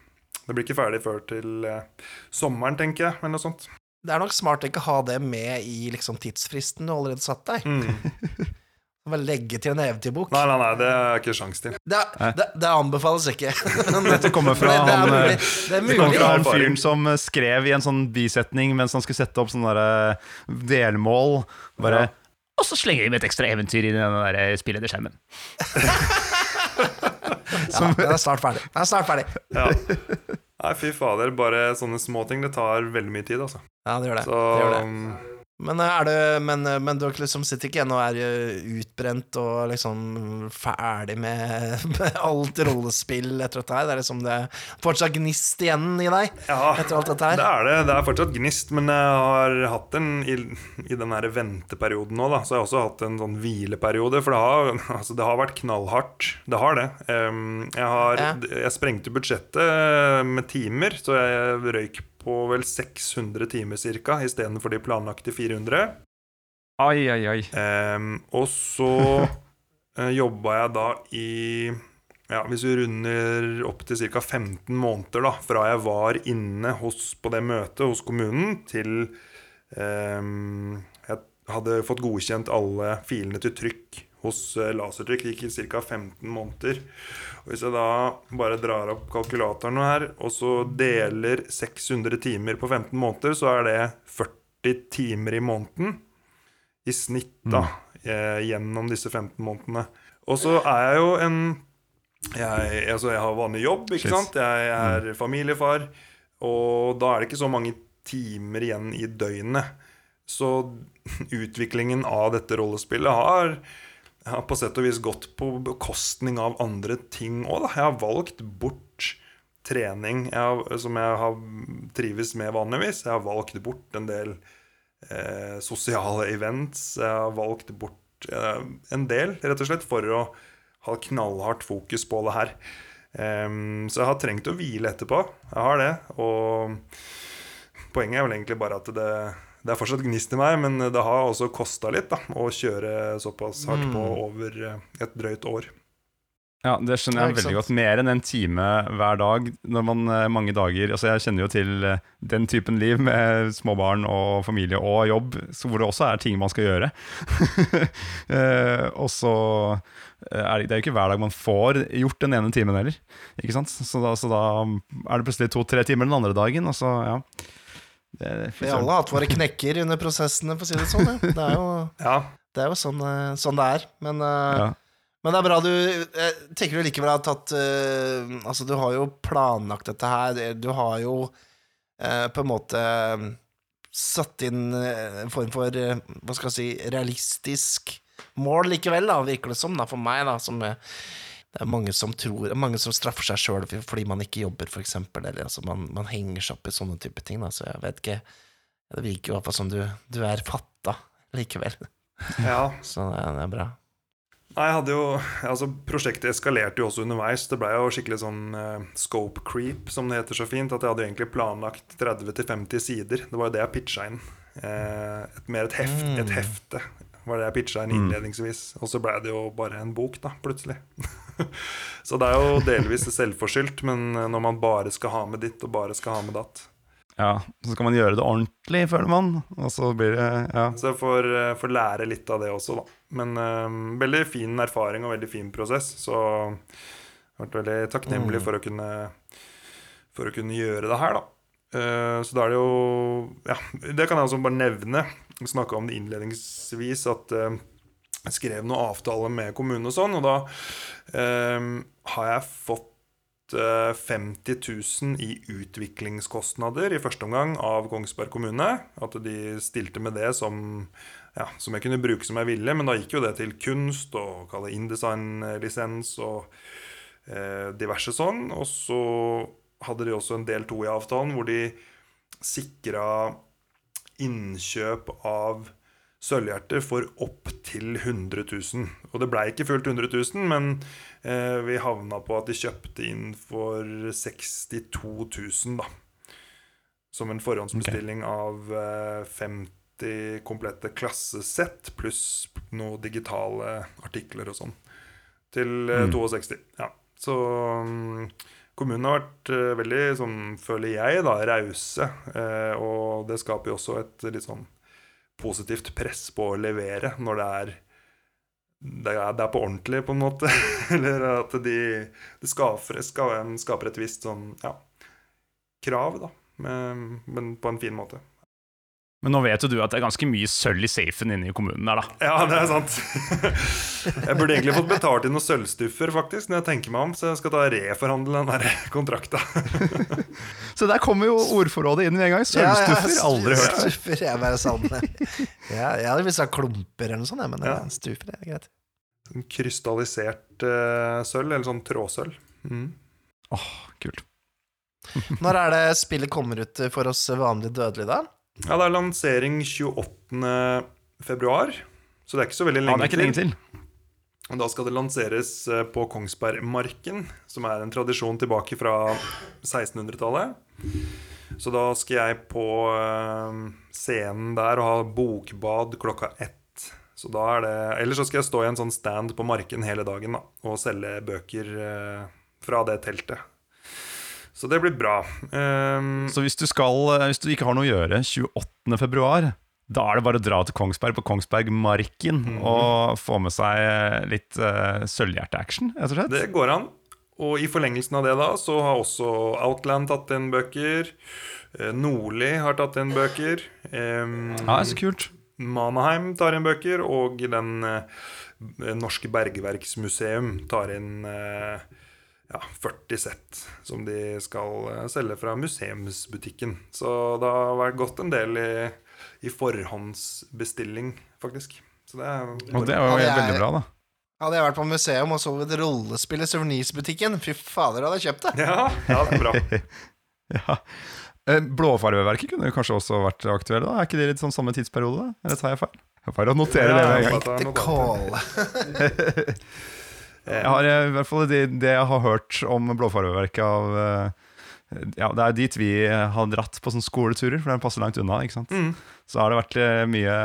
Det blir ikke ferdig før til eh, sommeren, tenker jeg. Eller noe sånt. Det er nok smart å ikke ha det med i liksom, tidsfristen du allerede satt deg. Mm. Bare legge til en eventyrbok. Nei, nei, nei, det er ikke sjans til. Det, det, det anbefales ikke. Dette kommer fra det, det er mulig. eh, Det er Det kommer fra han fyren som eh, skrev i en sånn bisetning mens han skulle sette opp sånne der, eh, delmål. Bare Ja. Og så slenger de med et ekstra eventyr i den der spillede skjermen. Ja, den er snart ferdig. Den er snart ferdig. Ja. Nei, fy fader. Bare sånne småting. Det tar veldig mye tid, altså. Ja, det gjør det. Så det, gjør det. Men, er det, men, men du liksom sitter ikke igjen og er eh, utbrent og liksom ferdig med, med alt rollespill etter dette her? Det er liksom det fortsatt gnist igjen i deg ja, etter alt dette her? Det er det. Det er fortsatt gnist, men jeg har hatt en i, i den her venteperioden nå, da, så har jeg også hatt en sånn hvileperiode. For det har, altså, det har vært knallhardt. Det har det. Jeg, har, jeg sprengte budsjettet med timer, så jeg røyk på vel 600 timer ca. istedenfor de planlagte 400. Ai, ai, ai. Um, og så uh, jobba jeg da i ja, Hvis vi runder opp til ca. 15 måneder da, fra jeg var inne hos, på det møtet hos kommunen, til um, jeg hadde fått godkjent alle filene til trykk hos eh, Lasertrykk. Det gikk i ca. 15 måneder. Og Hvis jeg da bare drar opp kalkulatoren her, og så deler 600 timer på 15 måneder, så er det 40 timer i måneden i snitt da, eh, gjennom disse 15 månedene. Og så er jeg jo en jeg, altså jeg har vanlig jobb, ikke sant? Jeg er familiefar. Og da er det ikke så mange timer igjen i døgnet. Så utviklingen av dette rollespillet har, har på sett og vis gått på bekostning av andre ting òg. Jeg har valgt bort trening jeg har, som jeg har trives med vanligvis. Jeg har valgt bort en del eh, sosiale events. Jeg har valgt bort eh, en del, rett og slett, for å ha knallhardt fokus på det her. Em, så jeg har trengt å hvile etterpå. Jeg har det. Og poenget er vel egentlig bare at det, det er fortsatt gnist i meg, men det har også kosta litt da, å kjøre såpass hardt på over eh, et drøyt år. Ja, det skjønner jeg veldig godt. Mer enn en time hver dag når man eh, mange dager Altså Jeg kjenner jo til eh, den typen liv med småbarn og familie og jobb, så hvor det også er ting man skal gjøre. Eh, og så er det, det er jo ikke hver dag man får gjort den ene timen heller. Ikke sant? Så da, så da er det plutselig to-tre timer den andre dagen, og så ja. Det, Vi har alle har hatt våre knekker under prosessene, for å si det sånn. Ja. Det er jo, Ja, det er jo sånn, eh, sånn det er. Men, eh, ja. men det er bra du Jeg Tenker du likevel har tatt uh, Altså, du har jo planlagt dette her. Du har jo uh, på en måte satt inn en form for uh, Hva skal jeg si realistisk mål likevel, da, virker det som, da, for meg, da, som det er mange som tror Mange som straffer seg sjøl fordi man ikke jobber, for eksempel, eller altså man, man henger seg opp i sånne type ting, da, så jeg vet ikke Det virker i hvert fall som du, du er fatta likevel, ja. så det, det er bra. Nei, jeg hadde jo Altså, prosjektet eskalerte jo også underveis. Det blei jo skikkelig sånn uh, scope creep, som det heter så fint. At jeg hadde egentlig planlagt 30-50 sider. Det var jo det jeg pitcha inn. Uh, et, mer et, heft, Mm. et hefte var det jeg pitcha inn innledningsvis. Og så blei det jo bare en bok, da, plutselig. så det er jo delvis selvforskyldt, men eh, når man bare skal ha med ditt og bare skal ha med datt. ja. Så skal man gjøre det ordentlig, føler man. Og så blir det Ja. Så jeg får, eh, får lære litt av det også, da. Men eh, veldig fin erfaring og veldig fin prosess. Så jeg har vært veldig takknemlig Mm. for, å kunne, for å kunne gjøre det her, da. Uh, så da er det jo Ja, det kan jeg også bare nevne. Snakka om det innledningsvis, at eh, jeg skrev noen avtaler med kommunen og sånn, og da eh, har jeg fått eh, 50 000 i utviklingskostnader i første omgang av Kongsberg kommune. At de stilte med det som, ja, som jeg kunne bruke som jeg ville. Men da gikk jo det til kunst og kalle InDesign-lisens og eh, diverse sånn. Og så hadde de også en del to i avtalen hvor de sikra innkjøp av sølvhjerter for opp til 100 000. Og det blei ikke fullt 100 000, men eh, vi havna på at de kjøpte inn for 62 000, da. Som en forhåndsbestilling av eh, 50 komplette klassesett pluss noen digitale artikler og sånn. Til eh, Mm. 62. Ja. Så mm, kommunen har vært eh, veldig, sånn, føler jeg, da, rause. Eh, og det skaper jo også et litt sånn positivt press på å levere når det er det er, det er på ordentlig, på en måte. Eller at de, de skaper, skaper et visst sånn ja, krav, da. Men, men på en fin måte. Men nå vet jo du at det er ganske mye sølv i safen inne i kommunen der, da. Ja, det er sant. Jeg burde egentlig fått betalt inn noen sølvstuffer, faktisk, når jeg tenker meg om, så jeg skal ta og reforhandle den der kontrakta. Så der kommer jo ordforrådet inn med en gang. Sølvstuffer, aldri hørt. Stuffer, jeg bare sånn Ja, jeg hadde visst sagt klumper eller noe sånt, men Ja. stufer stuffer er greit. En Krystallisert uh, sølv, eller sånn trådsølv. Mm. Åh, kult. Når er det spillet kommer ut for oss vanlige dødelige, da? Ja, det er lansering 28. februar, så det er ikke så veldig Ja, lenge er ikke lenge til. Da skal det lanseres eh, på Kongsbergmarken, som er en tradisjon tilbake fra 1600-tallet. Så da skal jeg på eh, scenen der og ha bokbad klokka ett. Så da er det Eller så skal jeg stå i en sånn stand på Marken hele dagen da, og selge bøker eh, fra det teltet. Så det blir bra. Um, Så hvis du, skal, eh, hvis du ikke har noe å gjøre 28. februar, da er det bare å dra til Kongsberg på Kongsbergmarken Mhm. og få med seg eh, litt uh, sølvhjerteaction, rett og slett. Det går an. Og i forlengelsen av det da, så har også Outland tatt inn bøker. Nordli har tatt inn bøker. em, Ja, så kult. Manaheim tar inn bøker, og den eh, Norske Bergverksmuseum tar inn eh, ja, 40 sett som de skal eh, selge fra museumsbutikken. Så det har vært gått en del i, i forhåndsbestilling, faktisk. Så det er Og det var jo Ja, er- veldig bra, da. Hadde jeg vært på museum og så et rollespill i suvenirsbutikken, fy fader, hadde jeg kjøpt det. Ja, ja, det er bra. Ja. Eh, Blåfarveverket kunne jo kanskje også vært aktuelle, da? Er ikke det litt sånn samme tidsperiode? da? Eller tar jeg feil? Bare notere det med en gang. Jeg har eh, i hvert fall det, det jeg har hørt om blåfarveverket av eh, Ja, det er dit vi har dratt på sånne skoleturer, for den passer langt unna. ikke sant? Mm. Så har det vært eh, mye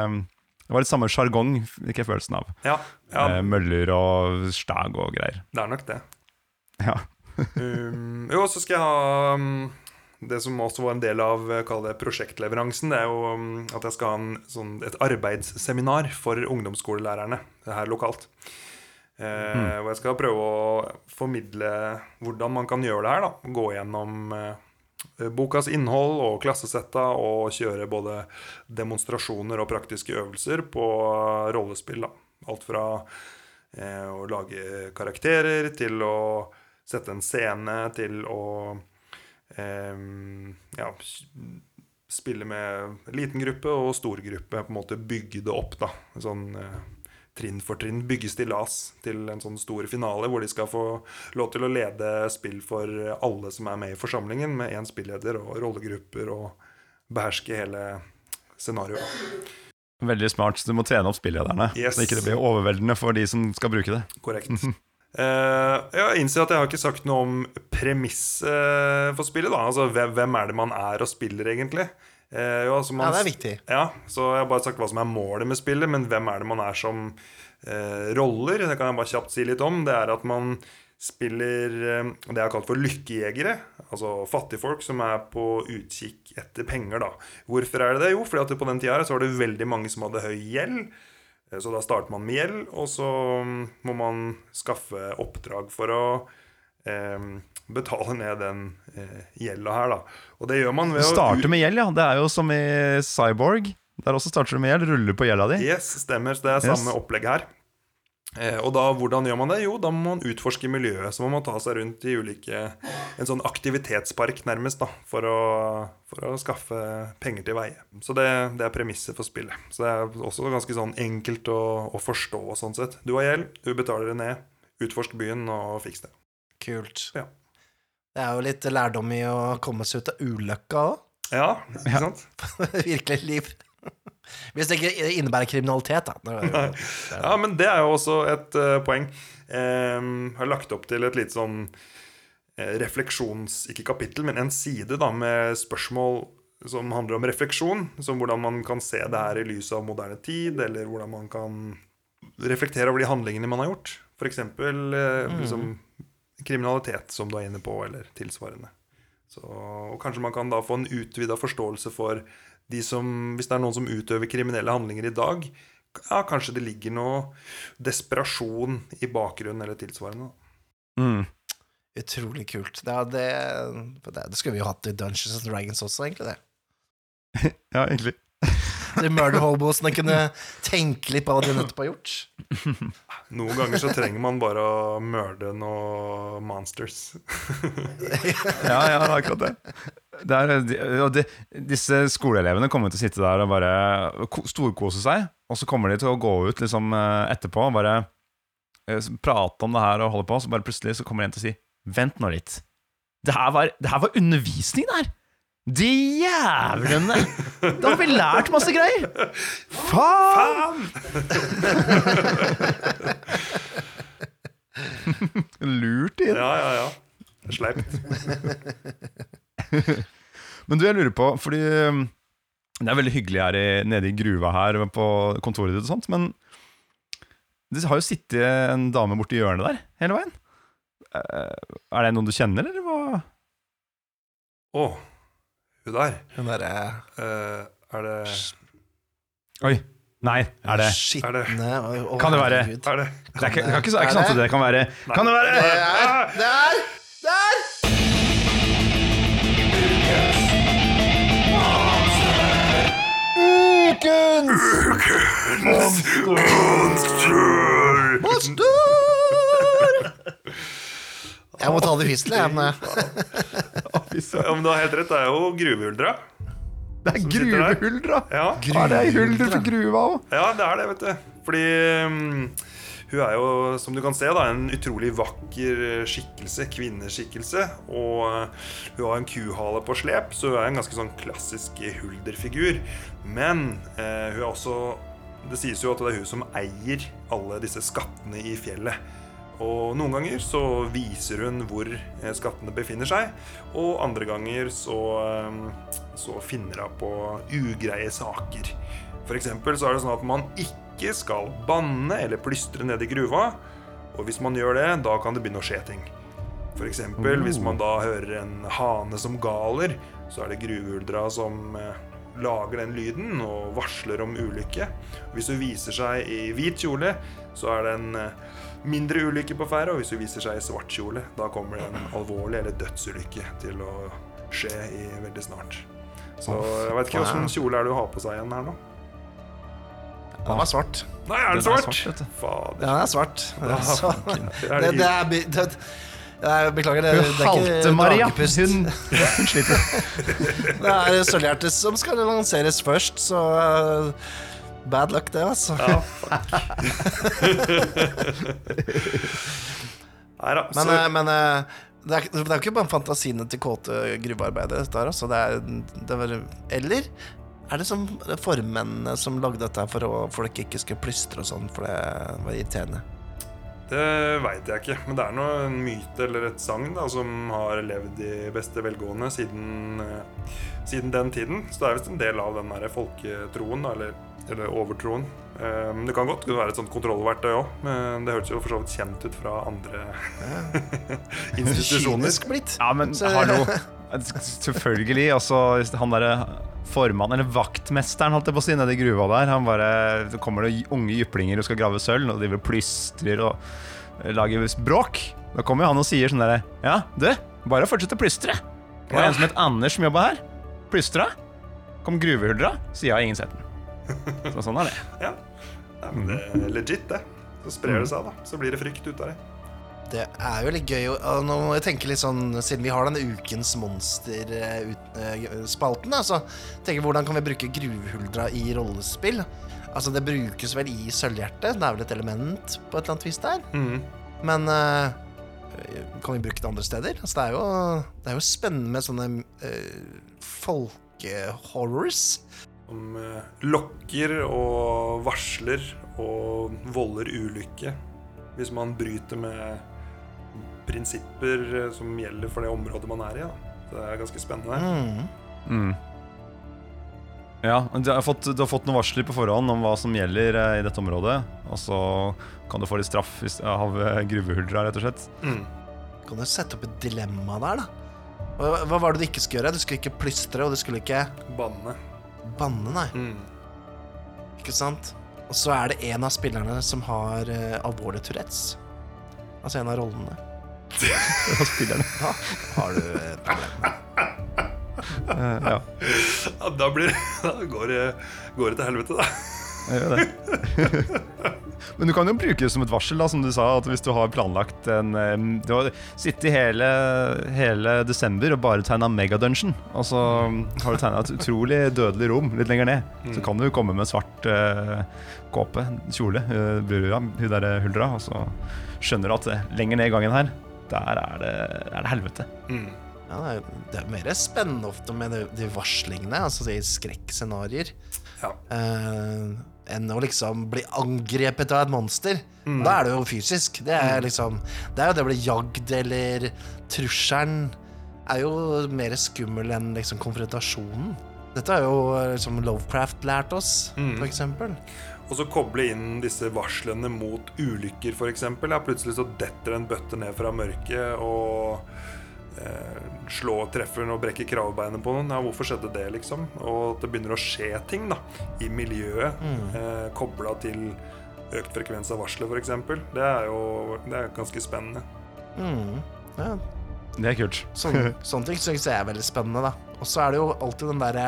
Det var litt samme sjargong, fikk jeg følelsen av. Ja, ja, Møller og stag og greier. det er nok det. Ja. Um, jo, så skal jeg ha um, Det som også var en del av det prosjektleveransen, det er jo um, at jeg skal ha en, sånn, et arbeidsseminar for ungdomsskolelærerne her lokalt. Eh, Hvor jeg skal prøve å formidle hvordan man kan gjøre det her. da Gå gjennom eh, bokas innhold og klassesetta og kjøre både demonstrasjoner og praktiske øvelser på rollespill. da Alt fra eh, å lage karakterer til å sette en scene til å eh, ja, spille med liten gruppe og stor gruppe. På en måte bygge det opp, da. Sånn eh, trinn for trinn. Bygge stillas til en sånn stor finale hvor de skal få lov til å lede spill for alle som er med i forsamlingen, med én spilleder og rollegrupper, og beherske hele scenarioet. Veldig smart. Så du må trene opp spillederne, Yes. så ikke det blir overveldende for de som skal bruke det. Korrekt. Uh, jeg innser at jeg har ikke sagt noe om premisset for spillet. da Altså hvem, er det man er og spiller, egentlig? Eh, jo, altså man, Ja, det er viktig. Ja, så jeg har bare sagt hva som er målet med spillet, men hvem er det man er som eh, roller? Det kan jeg bare kjapt si litt om. Det er at man spiller eh, det jeg har kalt for lykkejegere. Altså fattigfolk som er på utkikk etter penger. da Hvorfor er det det? Jo, fordi at på den tida her så var det veldig mange som hadde høy gjeld. Eh, Så da starter man med gjeld, og så mm, må man skaffe oppdrag for å eh, betale ned den eh, gjelda her, da. Og det gjør man ved å starter med gjeld, ja. Det er jo som i Cyborg. Der også starter du med gjeld, ruller på gjelda di. Yes, stemmer. Så det er Yes. samme opplegg her. Eh, og da, hvordan gjør man det? Jo, da må man utforske miljøet. Så må man ta seg rundt i ulike En sånn aktivitetspark, nærmest, da, for å, for å skaffe penger til veie. Så det, det er premisset for spillet. Så det er også ganske sånn enkelt å, å forstå sånn sett. Du har gjeld, du betaler det ned. Utforsk byen og fiks det. Kult. Ja. Det er jo litt lærdom i å komme seg ut av ulykka òg. Ja, ikke sant? Virkelig liv. Hvis det ikke innebærer kriminalitet, da. Er Ja, men det er jo også et uh, poeng. Jeg har lagt opp til et lite sånn eh, refleksjons... Ikke kapittel, men en side da med spørsmål som handler om refleksjon. Som hvordan man kan se det her i lys av moderne tid, eller hvordan man kan reflektere over de handlingene man har gjort. F.eks. Eh, liksom, kriminalitet, som du er inne på, eller tilsvarende. Så, og kanskje man kan da få en utvida forståelse for de som Hvis det er noen som utøver kriminelle handlinger i dag, ja, kanskje det ligger noe desperasjon i bakgrunnen eller tilsvarende. Mm. Utrolig kult. Det, er- det, det, det skulle vi jo hatt i Dungeons and Dragons også, egentlig. det Ja, egentlig. De murder hobosene kunne tenke litt på hva de nettopp har gjort. Noen ganger så trenger man bare å mørde noen monsters. Ja, ja, det er akkurat det. det, er, de- og de, disse skoleelevene kommer til å sitte der og bare storkose seg. Og så kommer de til å gå ut liksom eh, etterpå og bare eh, prate om det her og holde på. Så bare plutselig så kommer en til å si Vent nå litt. Det her var, det her var undervisning, det her! De jævlene! Da har vi lært masse greier! Faen! Lurt inn. Ja, ja, ja. Sleipt. Men du, jeg lurer på, fordi um, det er veldig hyggelig her i, nede i gruva her på kontoret ditt og sånt, men det har jo sittet en dame borti hjørnet der hele veien. Eh, er det noen du kjenner, eller hva? Å, hun der. Hun derre Eh, er det Oi. Nei, er det skitne Kan det være- herregud. Er det Det er ikke, det er ikke, så- er ikke sant at det kan være Kan det være Der! Der! Monster! Monster! Jeg må ta det ufyselig, jeg. Men, du har helt rett, det er jo gruvehuldra. Det er gruvehuldra! Ja. Ja, det er hulder for gruva òg. Ja, det er det, vet du. Fordi um, hun er jo, som du kan se, da, en utrolig vakker skikkelse. Kvinneskikkelse. Og uh, hun har en kuhale på slep, så hun er en ganske sånn klassisk hulderfigur. Men uh, hun er også Det sies jo at det er hun som eier alle disse skattene i fjellet. Og noen ganger så viser hun hvor eh, skattene befinner seg, og andre ganger så, eh, så finner hun på ugreie saker. Eksempel så er det sånn at man ikke skal banne eller plystre ned i gruva. Og hvis man gjør det, da kan det begynne å skje ting. For eksempel hvis man da hører en hane som galer, så er det gruvehuldra som eh, lager den lyden og varsler om ulykke. Hvis hun viser seg i hvit kjole, så er det en mindre ulykke på ferde. Og hvis hun viser seg i svart kjole, da kommer det en alvorlig eller dødsulykke til å skje i veldig snart. Så jeg vet ikke åssen kjole er det du har på seg igjen her nå? den var svart. Nei, er den Den er svart? svart. Fader. Ja, den er svart. Så, Det det, er det det. er det, Beklager, det, det Hun er ikke halte-Maria. dragepust. Hun, hun sliter. Det er Sølvhjertet som skal lanseres først, så bad luck, det, altså. Ja. Nei da. Men, eh, men eh, det, er, det er jo ikke bare fantasiene til kåte gruvearbeidere. Der, Altså. Det er, det var, eller er det som formennene som lagde dette for at folk ikke skulle plystre og sånn, for det var irriterende? Det veit jeg ikke, men det er nå en myte eller et sagn som har levd i beste velgående siden, eh, siden den tiden. Så det er visst en del av den der folketroen, da, eller, eller overtroen. Um, det kan godt kunne være et sånt kontrollverktøy òg, men det hørtes jo for så vidt kjent ut fra andre institusjoner. Kynisk blitt. Ja, men Så- hallo. Selvfølgelig. Altså, han derre formannen, eller vaktmesteren, holdt jeg på å si, nede i gruva der, han bare Så kommer det unge jyplinger og skal grave sølv, og de vil plystrer og lager bråk. Da kommer jo han og sier sånn derre Ja, du, bare fortsett å plystre. Det var Ja. en som het Anders som jobba her. Plystra. Kom gruvehuldra. sier har ingen sett den. Så sånn er det. Ja. ja men det er legit, det. Så sprer det seg, da. Så blir det frykt ut av det. Det er jo litt gøy å og Nå må jeg tenke litt sånn Siden vi har denne Ukens monster-spalten, da, så tenker jeg hvordan kan vi bruke gruvhuldra i rollespill? Altså, det brukes vel i Sølvhjertet. Det er vel et element på et eller annet vis der. Mm. Men uh, kan vi bruke det andre steder? Altså, det, er jo, det er jo spennende med sånne uh, folkehorrors. Som eh, lokker og varsler og volder ulykke hvis man bryter med prinsipper eh, som gjelder for det området man er i. Da. Det er ganske spennende. Mm. Mm. Ja, du har, fått, du har fått noen varsler på forhånd om hva som gjelder eh, i dette området. Og så kan du få litt straff hvis- av eh, gruvehuldra, rett og slett. Mm. Kan du sette opp et dilemma der, da? Hva, hva var det du ikke skulle gjøre? Du skulle ikke plystre, og du skulle ikke Banne. Banne, nei. Mm. Ikke sant? Og så er det en av spillerne som har uh, alvorlig Tourettes. Altså en av rollene. Og spillerne. Da har du et problem. Eh, ja, Ja, da, blir, da går, det, går det til helvete, da. Jeg gjør det. Men du kan jo bruke det som et varsel, da, som du sa. At hvis du har planlagt en eh, Du har sittet hele, hele desember og bare tegna Megadungeon, og så har du tegna et utrolig dødelig rom litt lenger ned, så kan du komme med svart uh, kåpe, kjole, uh, brura, hun derre huldra, og så skjønner du at eh, lenger ned i gangen her, der er det, er det helvete. Mm. Ja, det, er, det er mer spennende ofte med de, de varslingene, altså de skrekkscenarioer, Ja. eh, enn å liksom bli angrepet av et monster. Da er det jo fysisk. Det er liksom Det er jo det å bli jagd eller trusselen er jo mer skummel enn liksom konfrontasjonen. Dette har jo liksom Lovecraft lært oss, Mm. for eksempel. Og så koble inn disse varslene mot ulykker, f.eks. Ja, plutselig så detter en bøtte ned fra mørket og eh, slå treffer og brekke kravbeinet på noen. Ja, hvorfor skjedde det, liksom? Og at det begynner å skje ting da, i miljøet eh, kobla til økt frekvens av varsler, f.eks. Det er jo det er ganske spennende. Mm. Ja, Det er kult. Sånn, sånne ting syns jeg er veldig spennende, da. Og så er det jo alltid den derre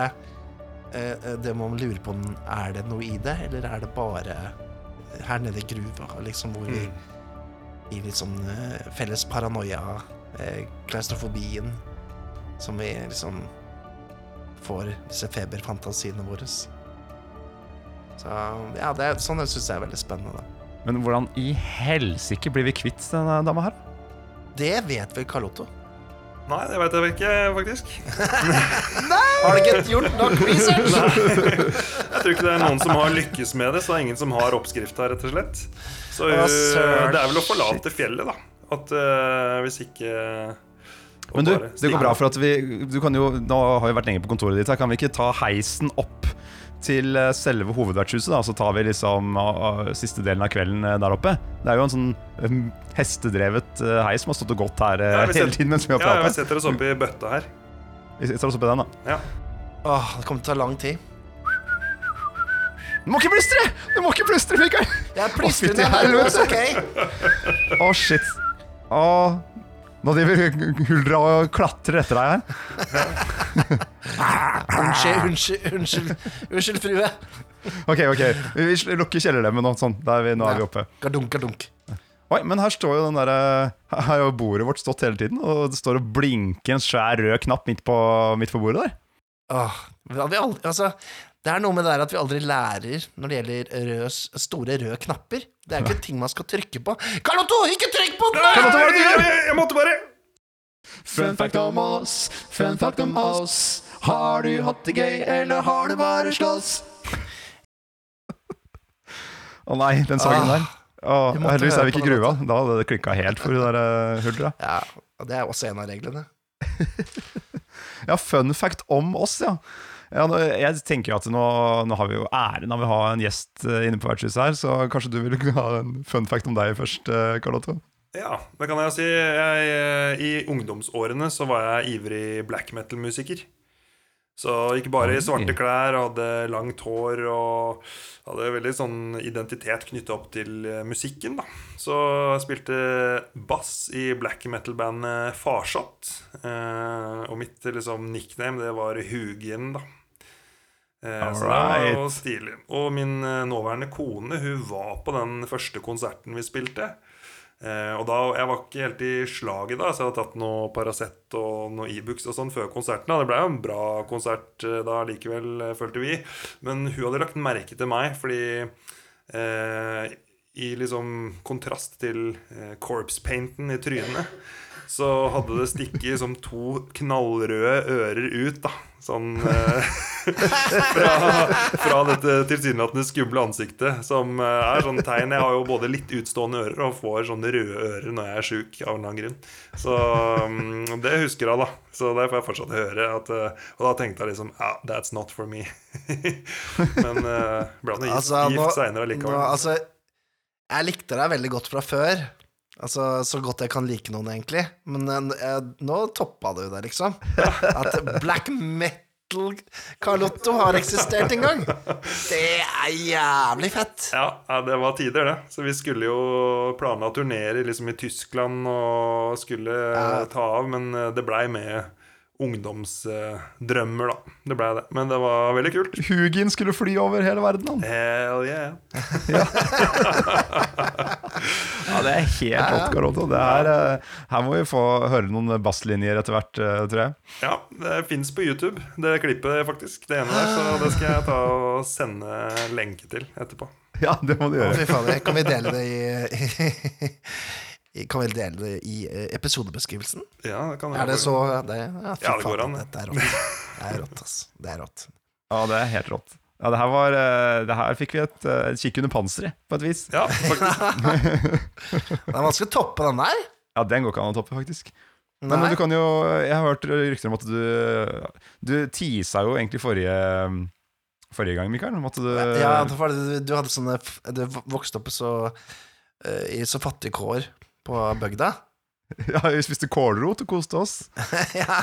eh, eh, Det man lurer på Er det noe i det, eller er det bare her nede i gruva, liksom, hvor vi Mm. i litt sånn eh, felles paranoia eh, klaustrofobien som vi liksom får disse feberfantasiene våre. Så ja, det er, sånn syns jeg er veldig spennende. da. Men hvordan i helsike blir vi kvitt denne dama her? Det vet vel Carlotto. Nei, det vet jeg ikke, faktisk. Nei! Har du ikke gjort nok research? Jeg tror ikke det er noen som har lykkes med det, så det er ingen som har oppskrifta, rett og slett. Så uh, det er vel å forlate fjellet, da. At uh, hvis ikke å Men du, det går bra for at vi du kan jo, Nå har vi vært lenge på kontoret ditt her. Kan vi ikke ta heisen opp til eh, selve hovedvertshuset, da? Så tar vi liksom uh, siste delen av kvelden eh, der oppe. Det er jo en sånn um, hestedrevet eh, heis som har stått og gått her uh, Ja, hele tiden mens vi har Ja, vi setter oss opp i bøtta her. Vi setter oss opp i den, da. Ja. Åh, det kommer til å ta lang tid. Du må ikke plystre! Du må ikke plystre, Mikael! Jeg plystrer ned er ok? Å, shit. Å, nå driver Huldra og klatrer etter deg her. Unnskyld, unnskyld, unnskyld, unnskyld, frue. Ok, ok. Vi lukker kjellerlemmen nå. Sånn. Da er vi, nå er vi oppe. Gardunk, gardunk. Oi, men her står jo den der, Her har jo bordet vårt stått hele tiden, og det står og blinker en svær rød knapp midt på, midt på bordet der. Åh, det hadde vi aldri, altså, det er noe med det der at vi aldri lærer når det gjelder røs, store røde knapper. Det er ikke ting man skal trykke på. Carlotto, ikke trykk på den! Kan hva er det du Jeg, gjør? jeg, jeg måtte bare Fun fact om oss, fun fact om oss. Har du hatt det gøy, eller har du bare slåss? Å nei, den sangen der. Oh, heldigvis er vi ikke i gruva. Da hadde det klikka helt for hun der uh, Huldra. Ja, og det er også en av reglene. Ja, fun fact om oss, ja. Ja jeg tenker jo at nå, nå har vi jo æren av å ha en gjest eh, inne på vertshuset her, så kanskje du vil ha en fun fact om deg først, Karl Otto? Ja, det kan jeg si. Jeg, eh, I ungdomsårene så var jeg ivrig black metal-musiker. Så ikke bare i svarte klær og hadde langt hår og hadde veldig sånn identitet knytta opp til eh, musikken, da. Så jeg spilte bass i black metal-bandet Farsott. Eh, og mitt liksom nickname, det var Hugin, da. Eh, så det var jo stilig. Og min eh, nåværende kone, hun var på den første konserten vi spilte. Eh, og da, Jeg var ikke helt i slaget da, så jeg hadde tatt noe Paracet og noe Ibux og sånn før konserten. da. Det ble jo en bra konsert eh, da likevel, eh, følte vi. Men hun hadde lagt merke til meg fordi eh, i liksom kontrast til eh, corpse painten i trynet, så hadde det stikket som to knallrøde ører ut, da. Sånn eh, fra, fra dette tilsynelatende skumle ansiktet, som eh, er sånn tegn. Jeg har jo både litt utstående ører og får sånne røde ører når jeg er sjuk av en eller annen grunn. Så mm, det husker jeg, da. Så det får jeg fortsatt høre. At, eh, og da tenkte jeg liksom ah, that's not for me. Men uh, ble nå gift, Altså, gift seinere allikevel. altså, jeg likte deg veldig godt fra før. Altså, Så godt jeg kan like noen, egentlig. Men eh, nå toppa du det, liksom. At black metal Carlotto har eksistert en gang. Det er jævlig fett. Ja, ja, det var tider, det. Så vi skulle jo planla å turnere liksom i Tyskland og skulle ja. ta av, men eh, det blei med ungdomsdrømmer, da. Det ble det. Men det var veldig kult. Hugin skulle fly over hele verden, han. Hell yeah. Ja, ja, det er helt rått, Carlotto. Det er, eh, her må vi få høre noen basslinjer etter hvert, eh, tror jeg. Ja, det fins på YouTube, det klippet, faktisk. Det ene der. Så det skal jeg ta og sende lenke til etterpå. Ja, det må du Å, gjøre. Fy fader. Kan vi dele det i Kan vel dele det i eh, episodebeskrivelsen? Ja, det kan jeg Er det så det, Ja, Ja, det går an, det. Dette er rått. Det er rått, ass. Det er rått. Ja, det er helt rått. Ja, det her var eh, Det her fikk vi et, eh, et kikk under panseret, på et vis. Ja, faktisk. Det er vanskelig å toppe den der. Ja, den går ikke an å toppe, faktisk. Men, du kan jo Jeg har hørt rykter om at du Du tisa jo egentlig forrige Forrige gang, Mikael. Om at du Ja, det var det- du hadde sånne Du vokste opp så, eh, i så fattige kår på bygda. Ja, vi spiste kålrot og koste oss. ja.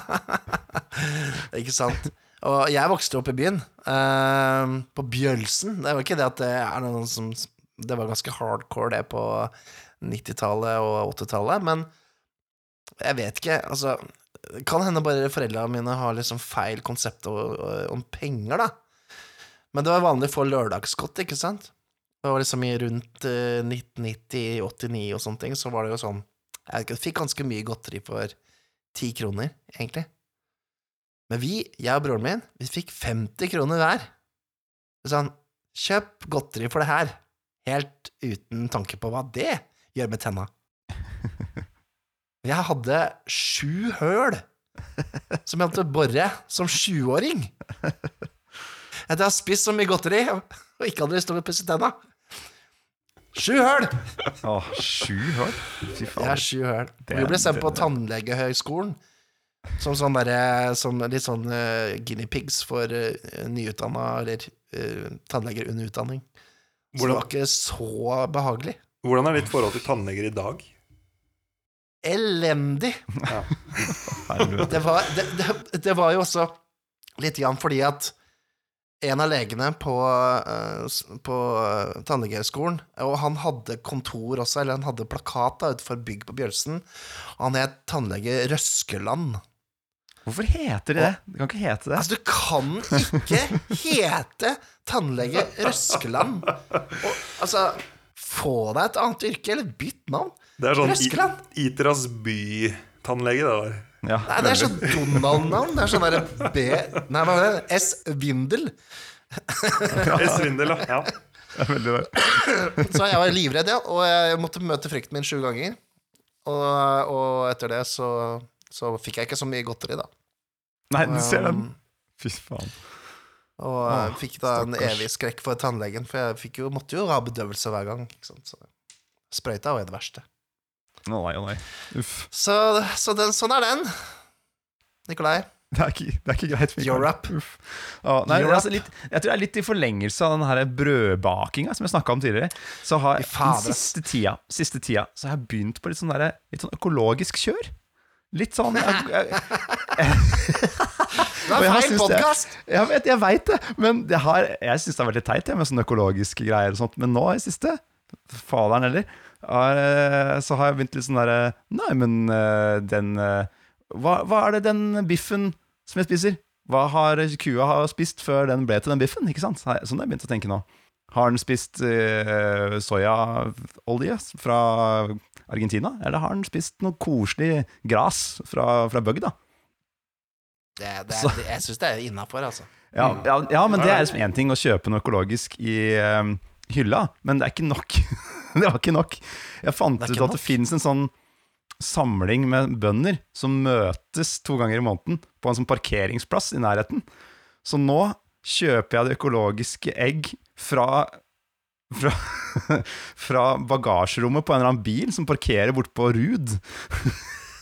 Ikke sant? Og jeg vokste opp i byen, eh, på Bjølsen. Det jo ikke det at det er noen som Det var ganske hardcore, det, på 90-tallet og 80-tallet, men jeg vet ikke, altså Kan hende bare foreldrene mine har liksom feil konsept om penger, da. Men det var vanlig å få lørdagsgodt, ikke sant? Det var liksom rundt eh, 1990, 89 og sånne ting, så var det jo sånn Jeg fikk ganske mye godteri for ti kroner, egentlig. Men vi, jeg og broren min, vi fikk 50 kroner hver. Sånn, kjøp godteri for det her, helt uten tanke på hva det gjør med tenna. Jeg hadde sju høl som jeg måtte bore som sjuåring. Etter å ha spist så mye godteri og ikke hadde lyst til å pusse tenna. Sju høl! Åh, sju høl? Fy faen. Det er sju høl. Vi ble sendt på tannlegehøgskolen som sånn derre som Litt sånn uh, guinea pigs for uh, nyutdanna eller uh, tannleger under utdanning. Så det var ikke så behagelig. hvordan er ditt forhold til tannleger i dag? Elendig! Ja. Det var, det, det, det var jo også litt grann fordi at en av legene på, eh, på tannlegeskolen, og han hadde kontor også, eller han hadde plakat da, utenfor bygg på Bjølsen, han het tannlege Røskeland. Hvorfor heter de det? Det kan ikke hete det. Altså, du kan ikke hete tannlege Røskeland. Og, altså, få deg et annet yrke, eller bytt navn. Det er sånn Røskeland? I- Itras by-tannlege, det der. Ja, Nei, det er sånn Donald-navn. Det er sånn derre B... Nei, hva er det? S. Vindel. S-Vindel, ja. ja. det er veldig bra. Så jeg var livredd, ja, og jeg måtte møte frykten min sju ganger. Og, og etter det så, så fikk jeg ikke så mye godteri, da. Nei, du ser den. Um, Fy faen. Og Åh, jeg fikk da en stakkars. evig skrekk for tannlegen, for jeg fikk jo, måtte jo ha bedøvelse hver gang. Ikke sant? Så sprøyta var jo det verste. Å nei, å nei. Uff. Så, så den, sånn er den. Nikolai. Det er ikke, det er ikke greit. Uff. Ja, nei, You're altså, litt, jeg tror det er litt i forlengelse av den brødbakinga som jeg snakka om tidligere. Så har den siste tida, siste tida Så har jeg begynt på litt sånn, der, litt sånn økologisk kjør. Litt sånn jeg, jeg, Det Og er feil podkast! jeg vet, jeg vet det, men det har, jeg syns det har vært litt teit jeg, med sånne økologiske greier og sånt. Men nå i siste, faderen heller, så har jeg begynt litt sånn derre Nei, men eh, den eh, hva, hva er det den biffen som jeg spiser? Hva har kua har spist før den ble til den biffen? Ikke sant? Sånn har jeg begynt å tenke nå. Har den spist uh, soyaolje fra Argentina? Eller har den spist noe koselig gras fra, fra bygda? Jeg syns det er innafor, altså. Ja, ja, ja, men det er liksom én ting å kjøpe noe økologisk i um, hylla, men det er ikke nok. det var ikke nok. Jeg fant ut at at det nok. finnes en sånn samling med bønder som møtes to ganger i måneden på en sånn parkeringsplass i nærheten. Så nå kjøper jeg det økologiske egg fra fra, fra bagasjerommet på en eller annen bil som parkerer borte på Rud.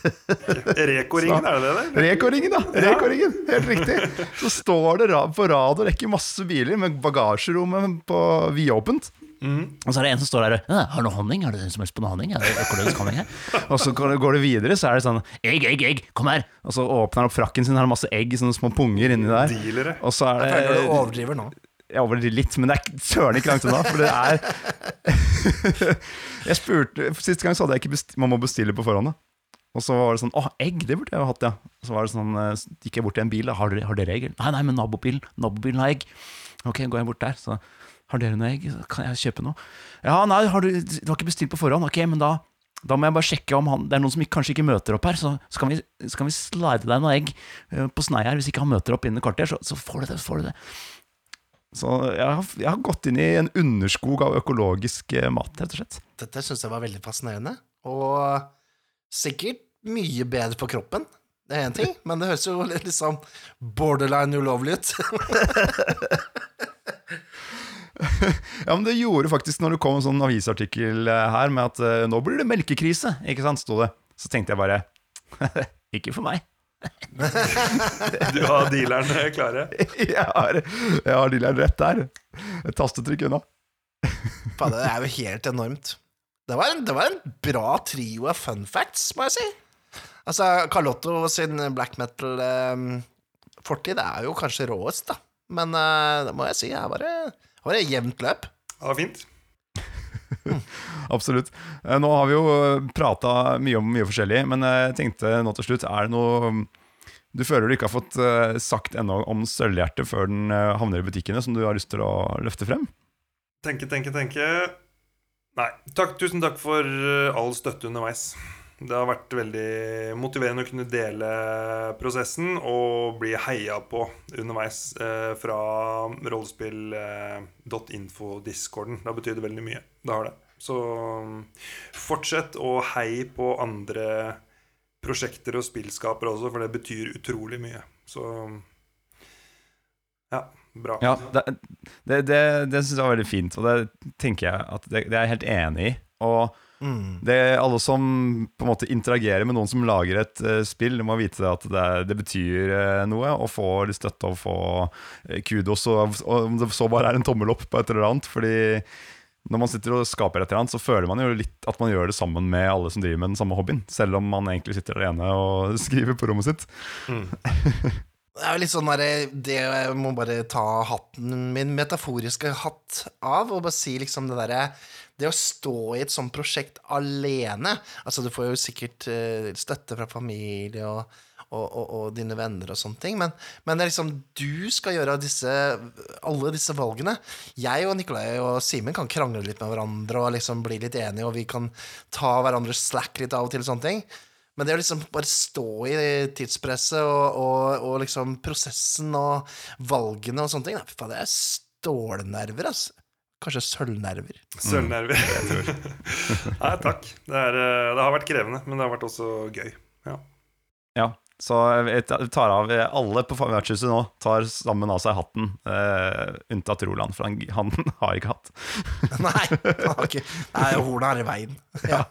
Reko-ringen, er det det? Reko-ringen, da! Reko-ringen, Helt riktig. Så står det på rad og rekker masse biler med bagasjerommet på vidåpent. Og så er det en som står der og «Ja, Har du noe honning? Har du som helst på noe honning? Er det økologisk honning her? Og så går det, videre, så er det sånn Egg, egg, egg, kom her! Og så åpner han opp frakken sin, har masse egg, sånne små punger inni der. Dealere. Og så er Jeg føler du det overdriver nå. Jeg overdriver litt, men det er søren ikke langt unna. For det er Jeg spurte Siste gang så hadde jeg ikke bestilt Man må bestille på forhånd. da. Og så var det sånn Å, egg, det burde jeg jo hatt, ja. Så var det sånn eh, så gikk jeg bort til en bil. da, Har dere, har dere egg? Nei, nei, men nabobilen Nabobilen har egg. Ok, går jeg bort der, så har dere noe egg? Kan jeg kjøpe noe? Ja, nei, har du, du har ikke bestilt på forhånd? Ok, men da da må jeg bare sjekke om han Det er noen som kanskje ikke møter opp her, så, så kan, vi, så kan vi slide deg noe egg eh, på snei her. Hvis ikke han møter opp innen et kvarter, så, så får du det. Får du det. Så jeg har, jeg har gått inn i en underskog av økologisk eh, mat, rett og slett. Dette syns jeg var veldig fascinerende, og sikkert mye bedre på kroppen. Det er én ting, men det høres jo litt sånn borderline ulovlig ut. Ja, men det gjorde faktisk når det kom en sånn avisartikkel eh, her med at uh, nå blir det melkekrise, ikke sant, sto det. Så tenkte jeg bare ikke for meg. Du har dealerne klare. Jeg har, jeg har dealeren rett der. Et tastetrykk unna. Fader, det er jo helt enormt. Det var, en, det var en bra trio av fun facts, må jeg si. Altså, Carlotto sin black metal-fortid er jo kanskje råest, da. Men uh, det må jeg si, jeg bare var det jevnt løp. Det var fint. Absolutt. Eh, Nå har vi jo prata mye om mye forskjellig, men jeg tenkte nå til slutt, er det noe du føler du ikke har fått eh, sagt ennå om Sølvhjertet før den eh, havner i butikkene, som du har lyst til å løfte frem? Tenke, tenke, tenke. Nei. Takk, tusen takk for eh, all støtte underveis. Det har vært veldig motiverende å kunne dele prosessen og bli heia på underveis eh, fra rollespill.info-discorden. Det har betydd veldig mye. Det har det. Så mm, fortsett å heie på andre prosjekter og spillskapere også, for det betyr utrolig mye. Så ja, bra. Ja, det, det, det, det syns jeg var veldig fint, og det tenker jeg at det, det er jeg helt enig i. Og det alle som på en måte interagerer med noen som lager et uh, spill, de må vite at det, det betyr uh, noe, og få støtte og få eh, kudos, og og om det så bare er en tommel opp på et eller annet. Fordi når man sitter og skaper et eller annet, så føler man jo litt at man gjør det sammen med alle som driver med den samme hobbyen, selv om man egentlig sitter alene og skriver på rommet sitt. Det er jo litt sånn derre det Jeg må bare ta hatten min metaforiske hatt av og bare si liksom det derre Det å stå i et sånt prosjekt alene Altså, du får jo sikkert eh, støtte fra familie og, og, og, og dine venner og sånne ting, men, men det er liksom Du skal gjøre disse alle disse valgene. Jeg og Nikolai og Simen kan krangle litt med hverandre og liksom bli litt enige, og vi kan ta hverandres slack litt av og til og sånne ting. Men det å liksom bare stå i tidspresset og, og, og liksom prosessen og valgene og sånne ting, det er stålnerver, altså. Kanskje sølvnerver. Sølvnerver. Nei, takk. Det, er, eh, det har vært krevende, men det har vært også gøy. Ja. Ja, så jeg tar av Alle på vertshuset nå tar sammen av seg hatten, uh, unntatt Roland, for han, han har ikke hatt. Nei, han har ikke Nei, hornet er i veien. Ja.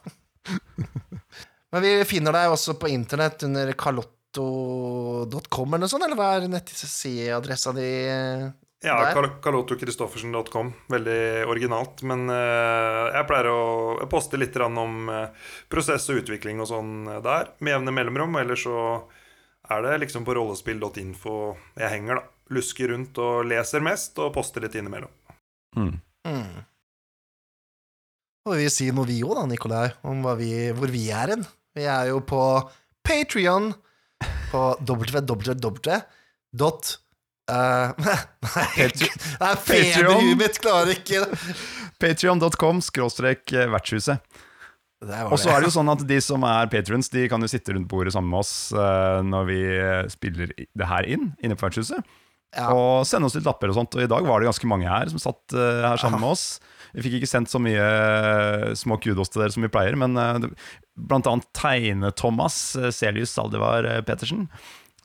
Men vi finner deg også på internett under kalotto.com eller noe sånt, eller hva er nettsideadressa di? Ja? Kal- Veldig originalt. Men eh, jeg pleier å poste litt om eh, prosess og utvikling og sånn eh, der, med jevne mellomrom. Ellers så er det liksom på rollespill.info jeg henger, da. Lusker rundt og leser mest, og poster litt innimellom. Mm. Mm. Og vi si noe vi òg, da, Nikolai, om hva vi, hvor vi er hen. Vi er jo på Patrion på www. Eh, Nei, nei, feberhuet mitt klarer ikke Patreon.com skråstrek eh, vertshuset. Og så er det jo sånn at de som er patrions, de kan jo sitte rundt bordet sammen med oss uh, når vi spiller det her inn, inne på vertshuset. Ja. Og sende oss litt lapper og sånt. Og i dag var det ganske mange her som satt uh, her sammen med oss. Vi fikk ikke sendt så mye uh, små kudos til dere som vi pleier, men blant annet Tegne-Thomas uh, Celius Saldivar Petersen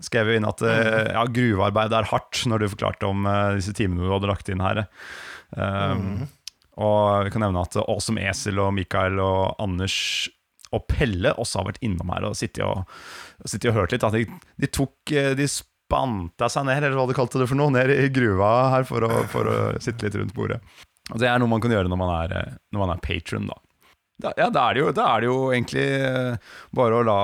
skrev jo inn at eh, ja, gruvearbeid er hardt, når du forklarte om eh, disse timene du hadde lagt inn her. Um, Og vi kan nevne at Åsum Esel og Mikael og Anders og Pelle også har vært innom her og sittet og, sittet og hørt litt. At de, de tok eh, De spanta seg ned, eller hva de kalte det for noe, ned i gruva her for å, for å sitte litt rundt bordet. Og det er noe man kan gjøre når man er, eh, når man er patron, da. Da, ja, da er, det jo, da er det jo egentlig eh, bare å la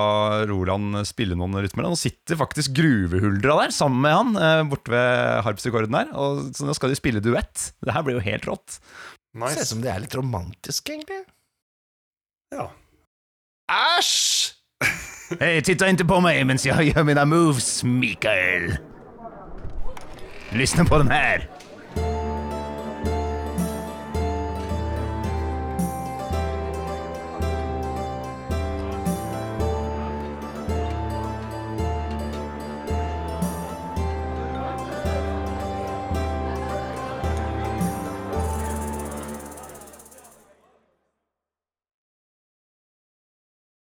Roland spille noen rytmer. Nå sitter faktisk Gruvehuldra der sammen med han eh, borte ved harpsikorden der. Og, så nå skal de spille duett. Det her blir jo helt rått. Ser ut som de er litt romantiske, egentlig. Ja. Æsj! Hei, titta inte på meg mens jeg gjør mine moves, Mikael. Lysne på den här.